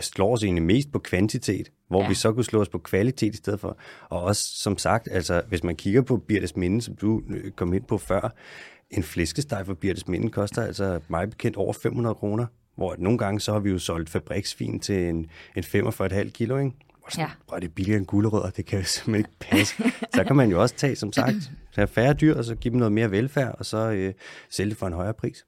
slår os egentlig mest på kvantitet, hvor ja. vi så kunne slå os på kvalitet i stedet for. Og også, som sagt, altså, hvis man kigger på Birtes Minde, som du øh, kom ind på før, en flæskesteg for Birtes Minde koster altså meget bekendt over 500 kroner. Hvor nogle gange så har vi jo solgt fabriksvin til en, en 45,5 kilo, ikke? Og sådan, ja. det billigere end gulerødder, det kan jo simpelthen ikke passe. så kan man jo også tage, som sagt, have færre dyr, og så give dem noget mere velfærd, og så øh, sælge det for en højere pris.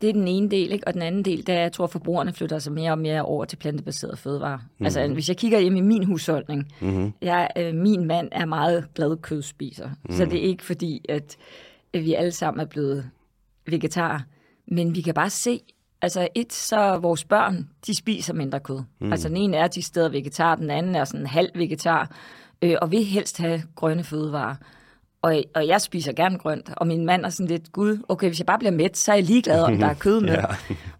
Det er den ene del, ikke? og den anden del, der er, jeg tror, at forbrugerne flytter sig mere og mere over til plantebaserede fødevarer. Mm-hmm. Altså, hvis jeg kigger hjem i min husholdning, mm-hmm. jeg, øh, min mand er meget glad kødspiser, mm-hmm. så det er ikke fordi, at, at vi alle sammen er blevet vegetarer, men vi kan bare se, Altså et, så vores børn, de spiser mindre kød. Mm. Altså den ene er de steder vegetar, den anden er sådan halv vegetar, øh, og vil helst have grønne fødevarer. Og, og jeg spiser gerne grønt, og min mand er sådan lidt, gud, okay, hvis jeg bare bliver mæt, så er jeg ligeglad, om der er kød med. ja.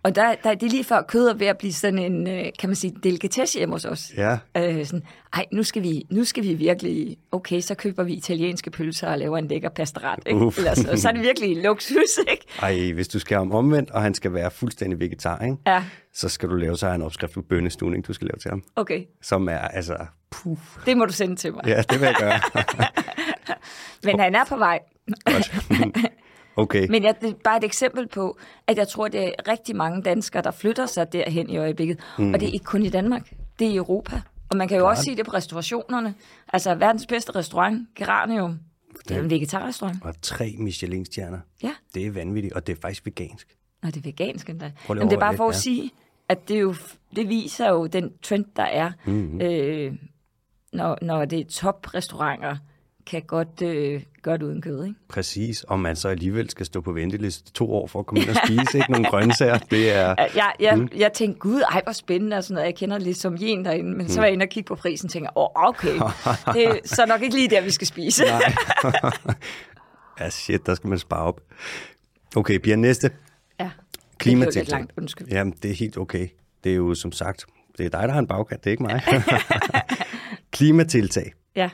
Og der, der, det er lige før kød er ved at blive sådan en, øh, kan man sige, delikatesse hjemme hos os. Ja. Øh, sådan, ej, nu skal, vi, nu skal vi virkelig, okay, så køber vi italienske pølser og laver en lækker pastaret, ikke? Eller så, så er det virkelig luksus, ikke? Ej, hvis du skal om omvendt, og han skal være fuldstændig vegetar, ikke? Ja. så skal du lave så en opskrift på bønnestuning, du skal lave til ham. Okay. Som er, altså, puh. Det må du sende til mig. Ja, det vil jeg gøre. Men han er på vej. Okay. Men jeg, det er bare et eksempel på, at jeg tror, det er rigtig mange danskere, der flytter sig derhen i øjeblikket. Mm. Og det er ikke kun i Danmark, det er i Europa. Og man kan jo Klart. også sige det på restaurationerne. Altså verdens bedste restaurant, Geranium, det er en vegetarrestaurant. Og tre Michelin-stjerner. Ja. Det er vanvittigt, og det er faktisk vegansk. Og det er vegansk endda. Men det er bare for at ja. sige, at det, jo, det viser jo den trend, der er, mm-hmm. øh, når, når det er toprestauranter, kan godt øh, gøre det uden kød, ikke? Præcis, og man så alligevel skal stå på venteliste to år for at komme ind og spise ikke nogle grøntsager. Det er... Ja, jeg, mm. jeg tænkte, gud, ej, hvor spændende og sådan noget. Jeg kender lidt som jen derinde, men mm. så var jeg inde og kigge på prisen og tænker, åh, oh, okay, det er så nok ikke lige der, vi skal spise. Nej. ja, shit, der skal man spare op. Okay, bliver næste. Ja, Klimatiltag. det er langt, undskyld. Jamen, det er helt okay. Det er jo som sagt, det er dig, der har en bagkant, det er ikke mig. Klimatiltag. Ja.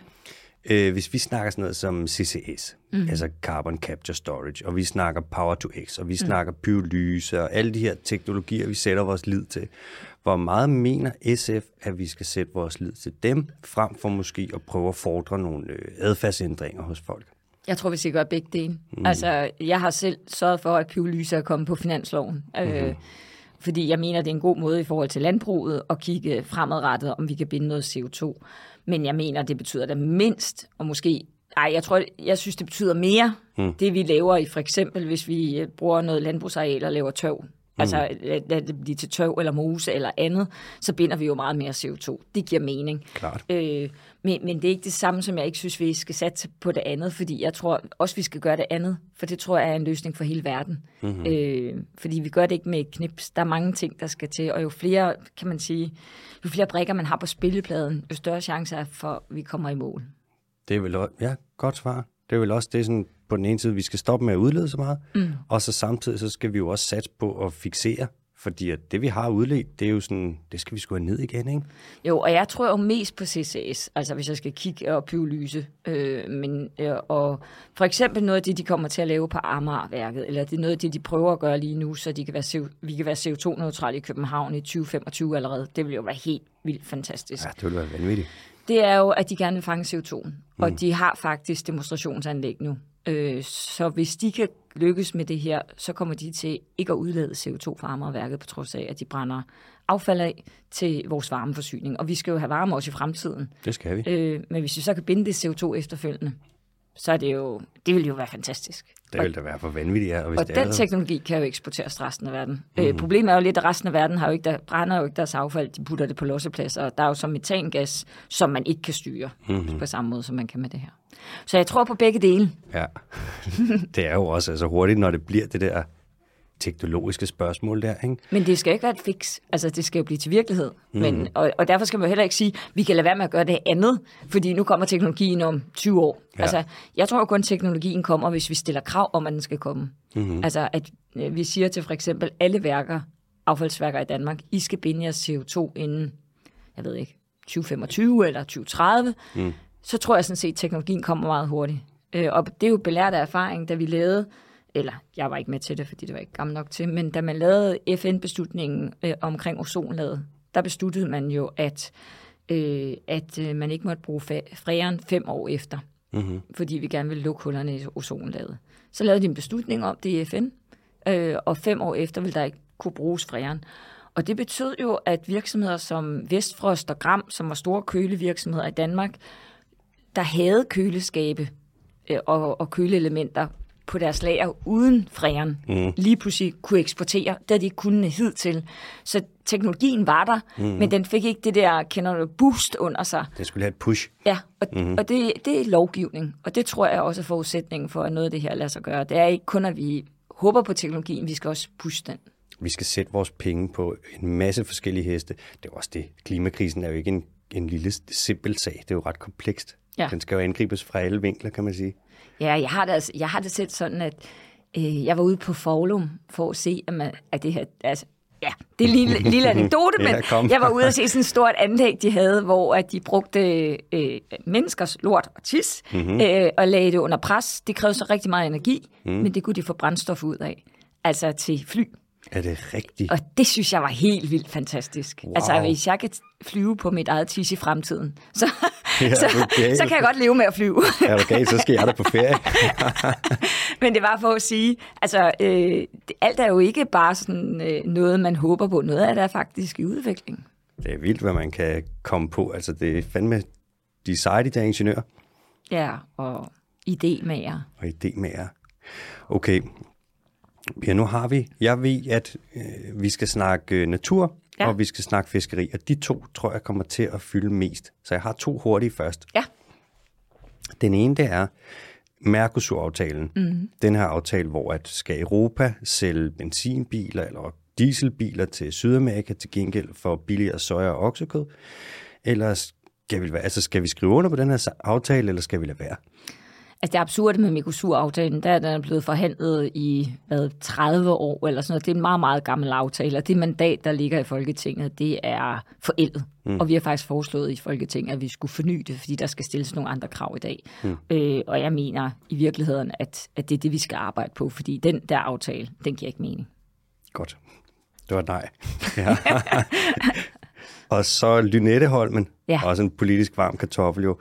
Øh, hvis vi snakker sådan noget som CCS, mm. altså Carbon Capture Storage, og vi snakker Power to X, og vi mm. snakker pyrolyse, og alle de her teknologier, vi sætter vores lid til, hvor meget mener SF, at vi skal sætte vores lid til dem, frem for måske at prøve at fordre nogle øh, adfærdsændringer hos folk? Jeg tror, vi skal gøre begge dele. Mm. Altså, jeg har selv sørget for, at pyrolyse er kommet på finansloven. Mm-hmm. Øh, fordi jeg mener, det er en god måde i forhold til landbruget at kigge fremadrettet, om vi kan binde noget CO2. Men jeg mener, det betyder da mindst, og måske ej, jeg tror, jeg synes, det betyder mere, mm. det vi laver i for eksempel, hvis vi øh, bruger noget landbrugsareal og laver tøv. Mm. Altså, lad det blive til tøv eller mose eller andet, så binder vi jo meget mere CO2. Det giver mening. Klart. Øh, men, men det er ikke det samme, som jeg ikke synes, vi skal satse på det andet, fordi jeg tror også, vi skal gøre det andet, for det tror jeg er en løsning for hele verden. Mm-hmm. Øh, fordi vi gør det ikke med et knips. Der er mange ting, der skal til, og jo flere, kan man sige, jo flere brækker man har på spillepladen, jo større chance er for, at vi kommer i mål. Det er vel også, ja, godt svar. Det er vel også det, sådan, på den ene side, vi skal stoppe med at udlede så meget, mm. og så samtidig så skal vi jo også satse på at fixere fordi at det, vi har udledt, det er jo sådan, det skal vi sgu have ned igen, ikke? Jo, og jeg tror jo mest på CCS, altså hvis jeg skal kigge og pyrolyse. Øh, men, øh, og for eksempel noget af det, de kommer til at lave på Amagerværket, eller det er noget af det, de prøver at gøre lige nu, så de kan være, vi kan være CO2-neutrale i København i 2025 allerede. Det vil jo være helt vildt fantastisk. Ja, det vil være vanvittigt. Det er jo, at de gerne vil fange CO2'en, mm. og de har faktisk demonstrationsanlæg nu. Øh, så hvis de kan lykkes med det her, så kommer de til ikke at udlede CO2 fra Amagerværket, på trods af, at de brænder affald af til vores varmeforsyning. Og vi skal jo have varme også i fremtiden. Det skal vi. Øh, men hvis vi så kan binde det CO2 efterfølgende, så er det jo, det vil jo være fantastisk. Det ville da være for vanvittigt, ja. Og, hvis Og det er den så- teknologi kan jo eksporteres til resten af verden. Mm. Øh, problemet er jo lidt, at resten af verden har jo ikke, der, brænder jo ikke deres affald. De putter det på lossepladser, og der er jo så metangas, som man ikke kan styre mm. på samme måde, som man kan med det her. Så jeg tror på begge dele. Ja, det er jo også altså hurtigt, når det bliver det der teknologiske spørgsmål der, ikke? Men det skal ikke være et fix. Altså, det skal jo blive til virkelighed. Mm. Men, og, og derfor skal man jo heller ikke sige, vi kan lade være med at gøre det andet, fordi nu kommer teknologien om 20 år. Ja. Altså, jeg tror jo kun, at teknologien kommer, hvis vi stiller krav om, at den skal komme. Mm-hmm. Altså, at øh, vi siger til for eksempel alle værker, affaldsværker i Danmark, I skal binde jeres CO2 inden, jeg ved ikke, 2025 eller 2030, mm. så tror jeg sådan set, at teknologien kommer meget hurtigt. Øh, og det er jo belært af erfaring, da vi lavede, eller jeg var ikke med til det, fordi det var ikke gammel nok til, men da man lavede FN-beslutningen øh, omkring ozonlaget, der besluttede man jo, at, øh, at øh, man ikke måtte bruge fræren fem år efter, mm-hmm. fordi vi gerne ville lukke hullerne i ozonlaget. Så lavede de en beslutning om det i FN, øh, og fem år efter ville der ikke kunne bruges fræren. Og det betød jo, at virksomheder som Vestfrost og Gram, som var store kølevirksomheder i Danmark, der havde køleskabe øh, og, og køleelementer på deres lager uden fræren, mm. lige pludselig kunne eksportere, da de ikke kunne hidtil. Så teknologien var der, mm. men den fik ikke det der, kender du, boost under sig. Det skulle have et push. Ja, og, mm-hmm. og det, det er lovgivning, og det tror jeg også er forudsætningen for, at noget af det her lader sig gøre. Det er ikke kun, at vi håber på teknologien, vi skal også pushe den. Vi skal sætte vores penge på en masse forskellige heste. Det er også det. Klimakrisen er jo ikke en, en lille simpel sag. Det er jo ret komplekst. Ja. Den skal jo angribes fra alle vinkler, kan man sige. Ja, jeg har det, altså, jeg har det selv sådan, at øh, jeg var ude på Forlum for at se, at, man, at det her, altså, ja, det er en lille, lille anekdote, Ja, men kom. jeg var ude at se sådan et stort anlæg, de havde, hvor at de brugte øh, menneskers lort og tis, mm-hmm. øh, og lagde det under pres. Det krævede så rigtig meget energi, mm. men det kunne de få brændstof ud af, altså til fly. Er det rigtigt? Og det synes jeg var helt vildt fantastisk. Wow. Altså, hvis jeg kan flyve på mit eget tis i fremtiden, så, Ja, ja, så, okay. så kan jeg godt leve med at flyve. Du galt, så skal jeg da på ferie. Men det var for at sige, altså, øh, det, alt er jo ikke bare sådan øh, noget, man håber på. Noget af det er faktisk i udvikling. Det er vildt, hvad man kan komme på. Altså, det er fandme de seje, de der ingeniører Ja, og idémager. og idémager. Okay, ja, nu har vi, jeg ved, at øh, vi skal snakke øh, natur, ja. Ja. og vi skal snakke fiskeri, og de to tror jeg kommer til at fylde mest. Så jeg har to hurtige først. Ja, Den ene, det er Mercosur-aftalen. Mm. Den her aftale, hvor at skal Europa sælge benzinbiler eller dieselbiler til Sydamerika til gengæld for billigere soja og oksekød? Eller skal vi, altså skal vi skrive under på den her aftale, eller skal vi lade være? Altså det absurde med Mercosur-aftalen, der er den blevet forhandlet i hvad, 30 år eller sådan noget. Det er en meget, meget gammel aftale, og det mandat, der ligger i Folketinget, det er forældet. Mm. Og vi har faktisk foreslået i Folketinget, at vi skulle forny det, fordi der skal stilles nogle andre krav i dag. Mm. Øh, og jeg mener i virkeligheden, at, at det er det, vi skal arbejde på, fordi den der aftale, den giver ikke mening. Godt. Det var nej. Ja. og så Lynetteholmen, Ja. også en politisk varm kartoffel jo.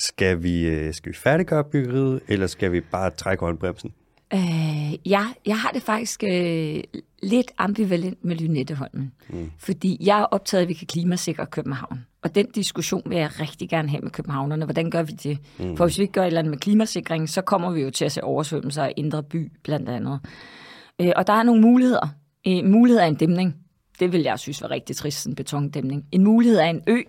Skal vi, øh, skal vi færdiggøre byggeriet, eller skal vi bare trække håndbremsen? Øh, ja, jeg har det faktisk øh, lidt ambivalent med Lynetteholmen. Mm. Fordi jeg er optaget af, at vi kan klimasikre København. Og den diskussion vil jeg rigtig gerne have med københavnerne. Hvordan gør vi det? Mm. For hvis vi ikke gør et eller andet med klimasikring, så kommer vi jo til at se oversvømmelser i Indre By, blandt andet. Øh, og der er nogle muligheder. Øh, mulighed er en dæmning. Det vil jeg synes var rigtig trist, en betondæmning. En mulighed er en ø,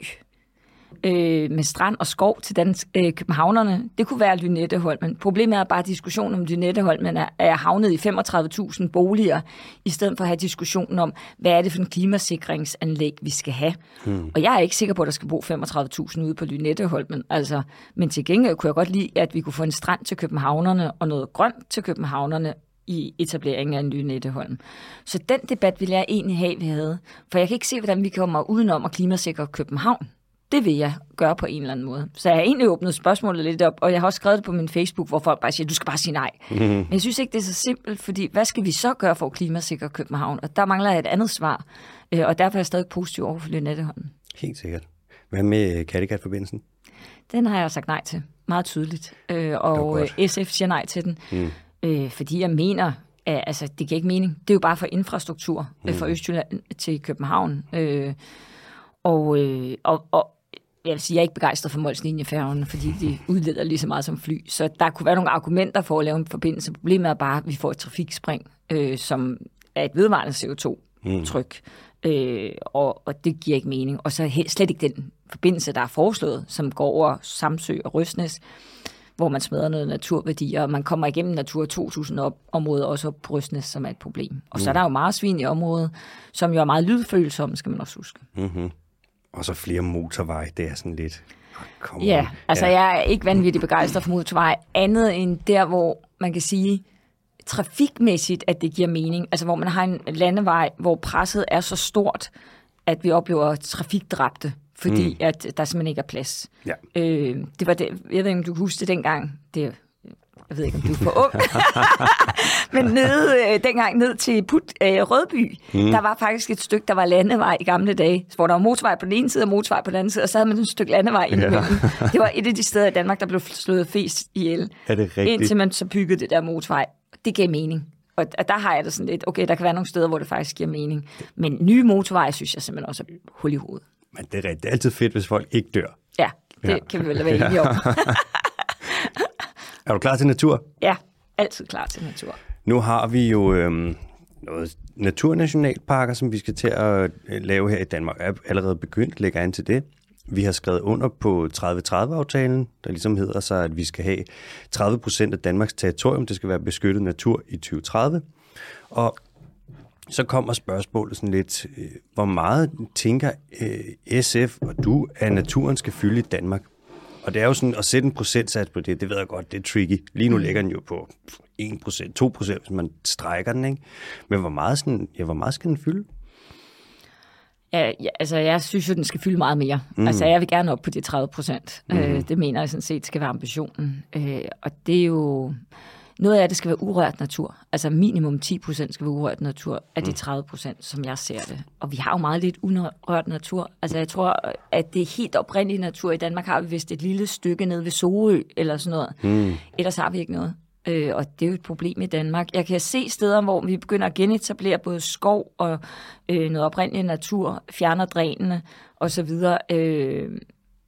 øh, med strand og skov til dans, øh, københavnerne. Det kunne være Lynetteholmen. Problemet er bare, at diskussionen om Lynetteholmen er, er havnet i 35.000 boliger, i stedet for at have diskussionen om, hvad er det for en klimasikringsanlæg, vi skal have. Hmm. Og jeg er ikke sikker på, at der skal bo 35.000 ude på Lynetteholmen. Altså, men til gengæld kunne jeg godt lide, at vi kunne få en strand til københavnerne og noget grønt til københavnerne i etableringen af en Lynetteholm. Så den debat ville jeg egentlig have, vi havde. For jeg kan ikke se, hvordan vi kommer udenom at klimasikre København det vil jeg gøre på en eller anden måde. Så jeg har egentlig åbnet spørgsmålet lidt op, og jeg har også skrevet det på min Facebook, hvor folk bare siger, du skal bare sige nej. Mm-hmm. Men jeg synes ikke, det er så simpelt, fordi hvad skal vi så gøre for at klimasikre København? Og der mangler jeg et andet svar, øh, og derfor er jeg stadig positiv over for Lynetteholmen. Helt sikkert. Hvad med Kattegat-forbindelsen? Den har jeg sagt nej til, meget tydeligt. Øh, og øh, SF siger nej til den, mm. øh, fordi jeg mener, at altså, det giver ikke mening. Det er jo bare for infrastruktur mm. øh, fra Østjylland til København. Øh, og, øh, og, og jeg vil sige, jeg er ikke begejstret for Molslinjefærgen, fordi de udleder lige så meget som fly. Så der kunne være nogle argumenter for at lave en forbindelse. Problemet er bare, at vi får et trafikspring, øh, som er et vedvarende CO2-tryk. Mm. Øh, og, og det giver ikke mening. Og så helt, slet ikke den forbindelse, der er foreslået, som går over Samsø og Røsnes, hvor man smadrer noget naturværdier, og man kommer igennem Natur 2000-området også op på Røsnes, som er et problem. Og mm. så er der jo meget svin i området, som jo er meget lydfølsomme, skal man også huske. Mm-hmm. Og så flere motorveje, det er sådan lidt... Kom ja, altså ja. jeg er ikke vanvittigt begejstret for motorveje, andet end der, hvor man kan sige, trafikmæssigt, at det giver mening. Altså hvor man har en landevej, hvor presset er så stort, at vi oplever trafikdræbte, fordi mm. at der simpelthen ikke er plads. Ja. Øh, det var det, jeg ved ikke, om du kan huske det dengang. Det, jeg ved ikke, om du er for ung. Men nede, øh, dengang ned til Put, øh, Rødby, mm. der var faktisk et stykke, der var landevej i gamle dage, hvor der var motorvej på den ene side og motorvej på den anden side, og så havde man et stykke landevej ind ja. Det var et af de steder i Danmark, der blev slået fest ihjel. Er det rigtigt? Indtil man så byggede det der motorvej. Det gav mening. Og, og der har jeg det sådan lidt, okay, der kan være nogle steder, hvor det faktisk giver mening. Men nye motorveje, synes jeg simpelthen også er hul i hovedet. Men det er. Det er altid fedt, hvis folk ikke dør. Ja, det ja. kan vi vel være enige om. Er du klar til natur? Ja, altid klar til natur. Nu har vi jo øhm, noget naturnationalparker, som vi skal til at øh, lave her i Danmark. Jeg er allerede begyndt at lægge an til det. Vi har skrevet under på 30-30-aftalen, der ligesom hedder sig, at vi skal have 30 procent af Danmarks territorium, det skal være beskyttet natur i 2030. Og så kommer spørgsmålet sådan lidt, øh, hvor meget tænker øh, SF og du, at naturen skal fylde i Danmark? Og det er jo sådan, at sætte en procentsats på det, det ved jeg godt, det er tricky. Lige nu mm. ligger den jo på 1%, 2%, hvis man strækker den, ikke? Men hvor meget, sådan, ja, hvor meget skal den fylde? Ja, ja, altså jeg synes jo, den skal fylde meget mere. Mm. Altså jeg vil gerne op på de 30 procent. Mm. Øh, det mener jeg sådan set skal være ambitionen. Øh, og det er jo... Noget af det skal være urørt natur. Altså minimum 10 procent skal være urørt natur af de 30 mm. procent, som jeg ser det. Og vi har jo meget lidt urørt natur. Altså jeg tror, at det er helt oprindelige natur. I Danmark har vi vist et lille stykke nede ved Sorø eller sådan noget. Mm. Ellers har vi ikke noget. Øh, og det er jo et problem i Danmark. Jeg kan se steder, hvor vi begynder at genetablere både skov og øh, noget oprindelig natur, fjerner drænene osv. Øh,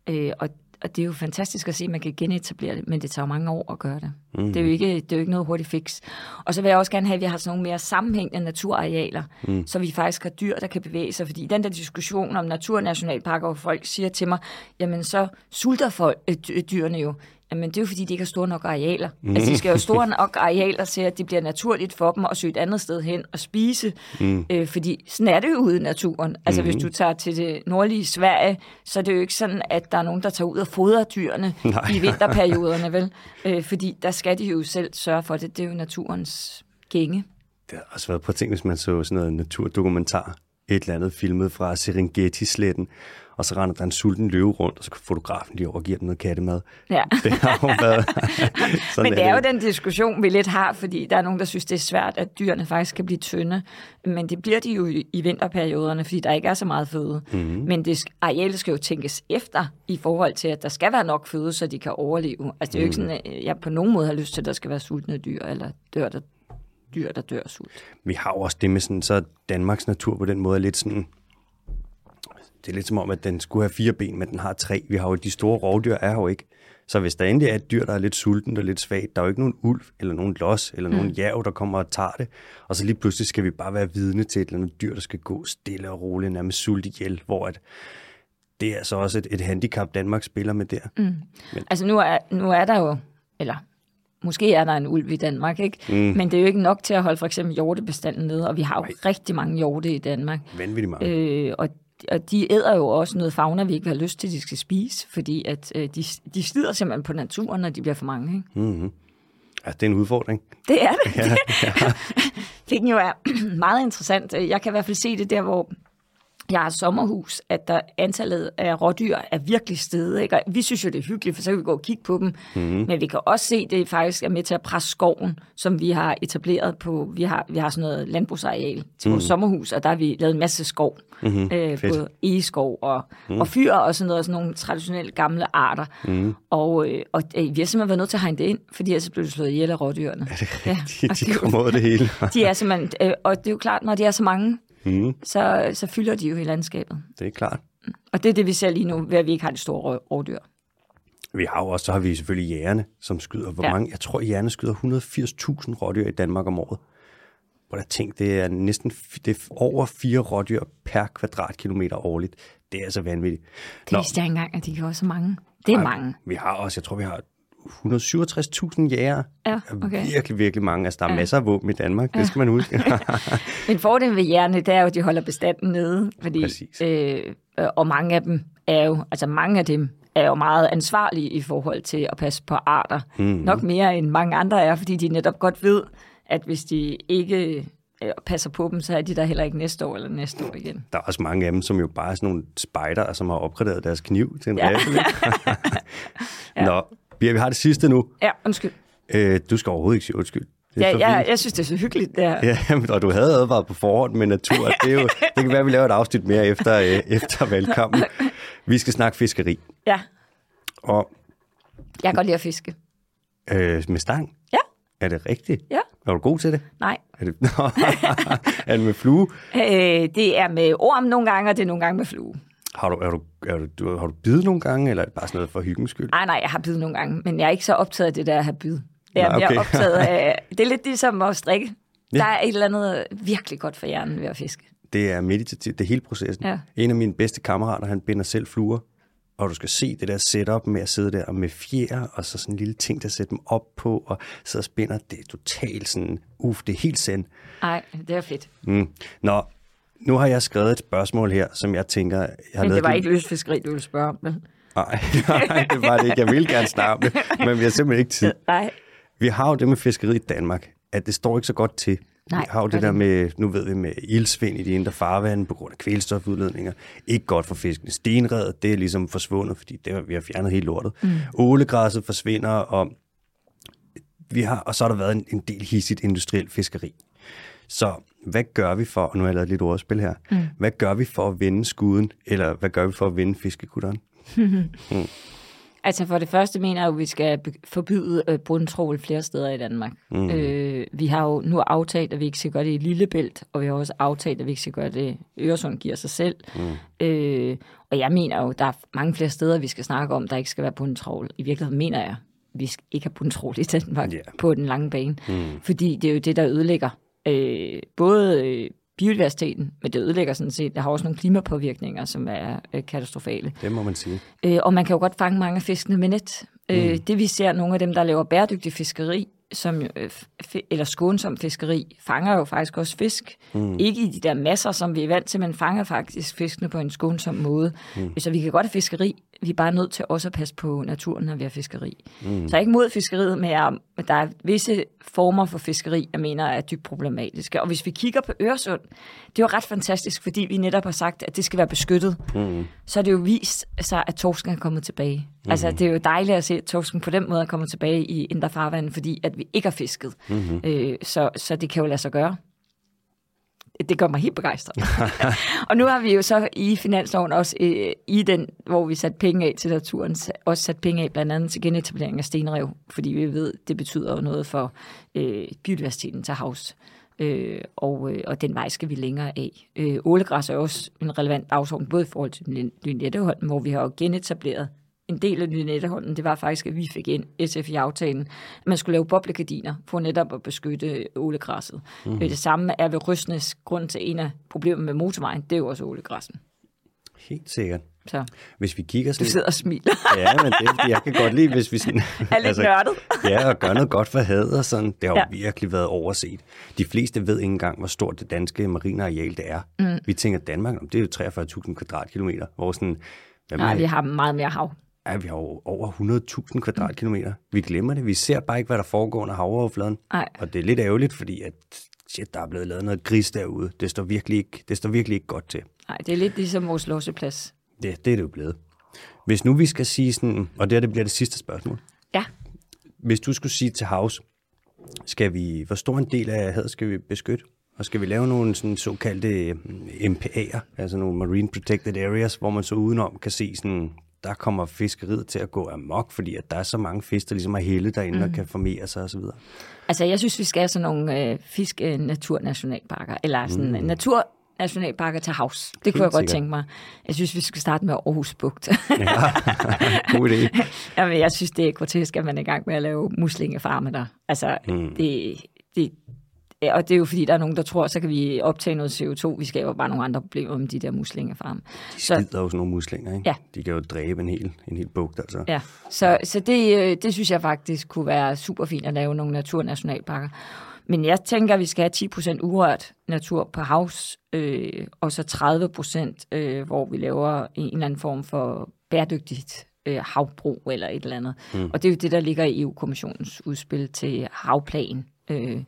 øh, og og det er jo fantastisk at se, at man kan genetablere det, men det tager jo mange år at gøre det. Mm. Det, er jo ikke, det er jo ikke noget hurtigt fix. Og så vil jeg også gerne have, at vi har sådan nogle mere sammenhængende naturarealer, mm. så vi faktisk har dyr, der kan bevæge sig. Fordi den der diskussion om naturnationalparker, hvor folk siger til mig, jamen så sulter folk, øh, dyrene jo. Jamen, det er jo fordi, de ikke har store nok arealer. Mm. Altså, de skal jo have store nok arealer til, at det bliver naturligt for dem at søge et andet sted hen og spise. Mm. Øh, fordi sådan er det jo ude i naturen. Altså, mm. hvis du tager til det nordlige Sverige, så er det jo ikke sådan, at der er nogen, der tager ud og fodrer dyrene Nej. i vinterperioderne, vel? Øh, fordi der skal de jo selv sørge for det. Det er jo naturens gænge. Det har også været på ting, hvis man så sådan noget naturdokumentar et eller andet filmet fra Serengeti-sletten, og så render der en sulten løve rundt, og så kan fotografen lige over og giver den noget kattemad. Ja. Det har jo været... Men det er, er det. jo den diskussion, vi lidt har, fordi der er nogen, der synes, det er svært, at dyrene faktisk kan blive tynde. Men det bliver de jo i vinterperioderne, fordi der ikke er så meget føde. Mm-hmm. Men det, arealet skal jo tænkes efter, i forhold til, at der skal være nok føde, så de kan overleve. Altså det er jo ikke mhm. sådan, at jeg på nogen måde har lyst til, at der skal være sultne dyr, eller dør der dyr, der dør sult. Vi har jo også det med sådan, så Danmarks natur på den måde er lidt sådan, det er lidt som om, at den skulle have fire ben, men den har tre. Vi har jo, de store rovdyr er jo ikke. Så hvis der endelig er et dyr, der er lidt sulten og lidt svagt, der er jo ikke nogen ulv, eller nogen los, eller mm. nogen jæv, der kommer og tager det. Og så lige pludselig skal vi bare være vidne til et eller andet dyr, der skal gå stille og roligt, nærmest sult ihjel, hvor at det er så også et, et handicap, Danmark spiller med der. Mm. Men. Altså nu er, nu er der jo, eller Måske er der en ulv i Danmark, ikke? Mm. Men det er jo ikke nok til at holde for eksempel hjortebestanden nede, og vi har jo Ej. rigtig mange hjorte i Danmark. Vanvittigt mange. Øh, og og de æder jo også noget fauna, vi ikke har lyst til, at de skal spise, fordi at, øh, de, de slider simpelthen på naturen, når de bliver for mange. Ikke? Mm-hmm. Ja, det er en udfordring. Det er det. Ja, ja. det jo er meget interessant. Jeg kan i hvert fald se det der, hvor jeg har sommerhus, at der antallet af rådyr er virkelig steget. Ikke? Og vi synes jo, det er hyggeligt, for så kan vi gå og kigge på dem. Mm-hmm. Men vi kan også se, at det faktisk er med til at presse skoven, som vi har etableret på. Vi har, vi har sådan noget landbrugsareal til mm-hmm. vores sommerhus, og der har vi lavet en masse skov. Mm-hmm. Øh, både egeskov og, mm-hmm. og fyr og sådan noget, sådan nogle traditionelle gamle arter. Mm-hmm. Og, øh, og øh, vi har simpelthen været nødt til at hegne det ind, fordi ellers blev det slået ihjel af rådyrene. Er det rigtigt? Ja, de, kommer ud det hele. de er simpelthen, øh, og det er jo klart, når de er så mange, mm. så, så fylder de jo i landskabet. Det er klart. Og det er det, vi ser lige nu, ved at vi ikke har de store rovdyr. Vi har jo også, så har vi selvfølgelig jægerne, som skyder. Hvor Ja. mange? Jeg tror, jægerne skyder 180.000 rådyr i Danmark om året. Hvor der tænk, det er næsten det er over fire rådyr per kvadratkilometer årligt. Det er altså vanvittigt. Det vidste jeg ikke engang, at de også så mange. Det er mange. Vi har også, jeg tror, vi har 167.000 jæger. Ja, okay. Virkelig, virkelig mange. Altså, der er ja. masser af våben i Danmark, det skal man huske. Men fordelen ved jægerne, det er jo, at de holder bestanden nede. Fordi, Præcis. øh, og mange af dem er jo, altså mange af dem er jo meget ansvarlige i forhold til at passe på arter. Mm. Nok mere end mange andre er, fordi de netop godt ved, at hvis de ikke øh, passer på dem, så er de der heller ikke næste år eller næste år igen. der er også mange af dem, som jo bare er sådan nogle spejder, som har opgraderet deres kniv til en ja. riffel. ja. Nå, Bia, vi har det sidste nu. Ja, undskyld. Øh, du skal overhovedet ikke sige undskyld. Det Ja, jeg, fint. jeg synes, det er så hyggeligt. Der. Ja, men- og du havde advaret på forhånd med natur. Det, er jo, det kan være, at vi laver et afsnit mere efter, øh, efter valgkampen. Vi skal snakke fiskeri. ja, Og jeg kan godt lide at fiske. øh, med stang. Ja, Er det rigtigt? ja, Er du god til det? nej. Er det, er det med flue? Øh, det er med orm nogle gange, og det er nogle gange med flue. Har du, er du, er du, du, har du bidet nogle gange, eller er det bare sådan noget for hyggens skyld? Nej, nej, jeg har bid nogle gange, men jeg er ikke så optaget af det der at have bid. Jeg er Nej, mere okay. optaget af... Det er lidt ligesom at strikke. Ja. Der er et eller andet virkelig godt for hjernen ved at fiske. Det er meditativt, det er hele processen. Ja. En af mine bedste kammerater, han binder selv fluer, og du skal se det der setup med at sidde der med fjer, og så sådan en lille ting, der sætter dem op på, og og spænder. Det er totalt sådan, uff, det er helt send. Nej, det er fedt. Mm. Nå, nu har jeg skrevet et spørgsmål her, som jeg tænker... Jeg har Men det var ikke løsfiskeri, du ville spørge om. vel? Nej, nej, det var det ikke. Jeg vil gerne snakke om det, men vi har simpelthen ikke tid. Nej. Vi har jo det med fiskeri i Danmark, at det står ikke så godt til. Nej, vi har jo det der med, nu ved vi med ildsvind i de indre farvande på grund af kvælstofudledninger. Ikke godt for fiskene. Stenredet, det er ligesom forsvundet, fordi det, vi har fjernet helt lortet. Mm. Ålegræsset forsvinder, og, vi har, og så har der været en, en del hissigt industrielt fiskeri. Så hvad gør vi for, og nu har jeg lavet lidt ordspil her, mm. hvad gør vi for at vende skuden, eller hvad gør vi for at vende fiskekutteren? Altså for det første mener jeg jo, at vi skal forbyde øh, bundtrål flere steder i Danmark. Mm. Øh, vi har jo nu aftalt, at vi ikke skal gøre det i Lillebælt, og vi har også aftalt, at vi ikke skal gøre det Øresund giver sig selv. Mm. Øh, og jeg mener jo, der er mange flere steder, vi skal snakke om, der ikke skal være bundtrål. I virkeligheden mener jeg, at vi skal ikke have bundtrål i Danmark Ja. på den lange bane. Mm. Fordi det er jo det, der ødelægger øh, både øh, biodiversiteten, men det ødelægger sådan set, der har også nogle klimapåvirkninger, som er øh, katastrofale. Det må man sige. Øh, og man kan jo godt fange mange af fiskene med net. Mm. Øh, det vi ser, nogle af dem, der laver bæredygtig fiskeri, som, øh, eller skånsom fiskeri, fanger jo faktisk også fisk. Mm. Ikke i de der masser, som vi er vant til, men fanger faktisk fiskene på en skånsom måde. Mm. Så vi kan godt have fiskeri, vi er bare nødt til også at passe på naturen, når vi har fiskeri. Mm. Så jeg er ikke mod fiskeriet, men jeg, der er visse former for fiskeri, jeg mener er dybt problematiske. Og hvis vi kigger på Øresund, det er jo ret fantastisk, fordi vi netop har sagt, at det skal være beskyttet. Mm. Så er det jo vist sig, at torsken er kommet tilbage. Mm. Altså, det er jo dejligt at se, at torsken på den måde er kommet tilbage i indre farvand, fordi at vi ikke har fisket. Mm-hmm. Øh, så, så det kan jo lade sig gøre. Det gør mig helt begejstret. og nu har vi jo så i finansloven også øh, i den, hvor vi sat penge af til naturen, også sat penge af blandt andet til genetablering af stenrev, fordi vi ved, det betyder jo noget for øh, biodiversiteten til havs. Øh, og, øh, og den vej skal vi længere af. Øh, ålegræs er også en relevant dagsorden, både i forhold til Lyn- Lynetteholm, hvor vi har genetableret en del af Lynetteholmen, det var faktisk, at vi fik ind SF i aftalen, at man skulle lave boblegardiner for netop at beskytte ålegræsset. Mm. Det samme er ved Røsnes grund til en af problemerne med motorvejen, det er jo også ålegræssen. Helt sikkert. Så Hvis vi kigger du sådan... sidder og smiler. Ja, men det, jeg kan godt lide, hvis vi sådan... er lidt nørdet. ja, og gøre noget godt for havet og sådan. Det har jo Ja. virkelig været overset. De fleste ved ikke engang, hvor stort det danske marineareal det er. Mm. Vi tænker, Danmark, om det er jo 43.000 kvadratkilometer, hvor sådan... Hvad Nej, vi har meget mere hav. Ja, vi har jo over 100.000 kvadratkilometer. Vi glemmer det. Vi ser bare ikke, hvad der foregår under havoverfladen. Nej. Og det er lidt ærgerligt, fordi at, shit, der er blevet lavet noget gris derude. Det står virkelig ikke, det står virkelig ikke godt til. Nej, det er lidt ligesom vores låseplads. Det, det er det jo blevet. Hvis nu vi skal sige sådan, og det her det bliver det sidste spørgsmål. Ja, Hvis du skulle sige til Havs, skal vi, hvor stor en del af havet skal vi beskytte? Og skal vi lave nogle sådan såkaldte MPA'er, altså nogle Marine Protected Areas, hvor man så udenom kan se sådan, der kommer fiskeriet til at gå amok, fordi at der er så mange fisk, der ligesom er helle derinde mm. og kan formere sig osv. altså jeg synes, vi skal have sådan nogle øh, fisk-naturnationalparker, eller sådan mm. natur nationalparker til havs. Det kunne jeg godt sikkert. tænke mig. Jeg synes, vi skal starte med Aarhus Bugt. Ja, god idé. Jamen, jeg synes, det er grotesk, at man er i gang med at lave muslingefarme der. Altså, mm. det, det, ja, og det er jo fordi, der er nogen, der tror, så kan vi optage noget CO2. Vi skaber bare nogle andre problemer med de der muslingefarme. De skider jo sådan nogle muslinger, ikke? Ja. De kan jo dræbe en hel, en hel bugt, altså. Ja, så, så det, øh, det synes jeg faktisk kunne være super fint at lave nogle naturnationalparker. Men jeg tænker, at vi skal have 10% urørt natur på havs, øh, og så 30%, øh, hvor vi laver en eller anden form for bæredygtigt øh, havbrug eller et eller andet. Mm. Og det er jo det, der ligger i EU-kommissionens udspil til havplan. Øh,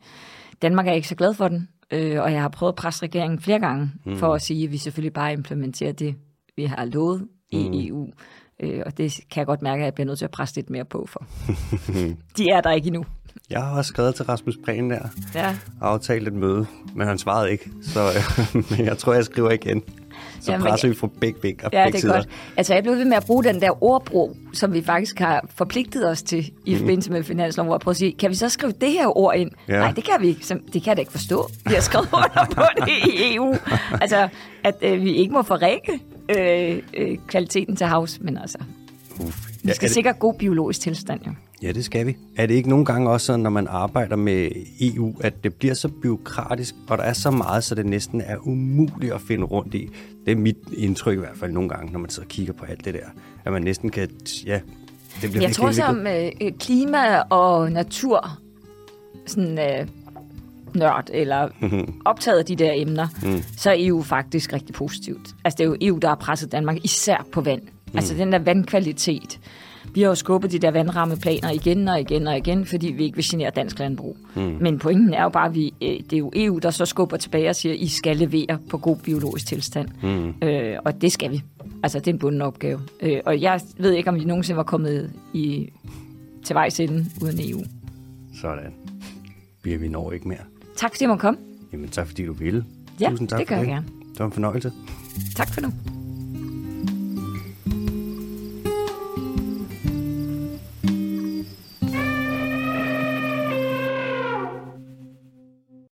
Danmark er ikke så glad for den, øh, og jeg har prøvet at presse regeringen flere gange mm. for at sige, at vi selvfølgelig bare implementerer det, vi har lovet i mm. EU. Øh, og det kan jeg godt mærke, at jeg bliver nødt til at presse lidt mere på for. De er der ikke endnu. Jeg har også skrevet til Rasmus Prehn der, Ja. og aftalt et møde, men han svarede ikke, så øh, men jeg tror, jeg skriver igen. Så Jamen, presser vi fra begge, begge, Ja, begge det er sider. godt. Altså, jeg blev ved med at bruge den der ordbrug, som vi faktisk har forpligtet os til i Mhm. forbindelse med finansloven, hvor jeg prøver at sige, kan vi så skrive det her ord ind? Ja. Nej, det kan vi ikke. Det kan jeg da ikke forstå. Vi har skrevet under på det i EU. Altså, at øh, vi ikke må forrække øh, øh, kvaliteten til havs, men altså, Uf. vi Ja, skal er det, sikre god biologisk tilstand, jo. Ja, det skal vi. Er det ikke nogle gange også sådan, når man arbejder med EU, at det bliver så byråkratisk, og der er så meget, så det næsten er umuligt at finde rundt i? Det er mit indtryk i hvert fald nogle gange, når man sidder og kigger på alt det der. At man næsten kan, ja, det bliver Jeg tror, som øh, øh, klima og natur, sådan øh, nørd, eller optaget af de der emner, mm. så er EU faktisk rigtig positivt. Altså, det er jo EU, der har presset Danmark især på vand. Mm. Altså, den der vandkvalitet. Vi har jo skubbet de der vandrammeplaner igen og igen og igen, fordi vi ikke vil genere dansk landbrug. Mm. Men pointen er jo bare, at vi, øh, det er jo EU, der så skubber tilbage og siger, at I skal levere på god biologisk tilstand. Mm. Øh, og det skal vi. Altså, det er en bunden opgave. Øh, og jeg ved ikke, om vi nogensinde var kommet i, til vejs ende uden EU. Sådan. Vi, vi når ikke mere. Tak fordi jeg måtte komme. Jamen tak fordi du ville. Ja, Tusind tak det gør det. jeg gerne. Det var en fornøjelse. Tak for nu.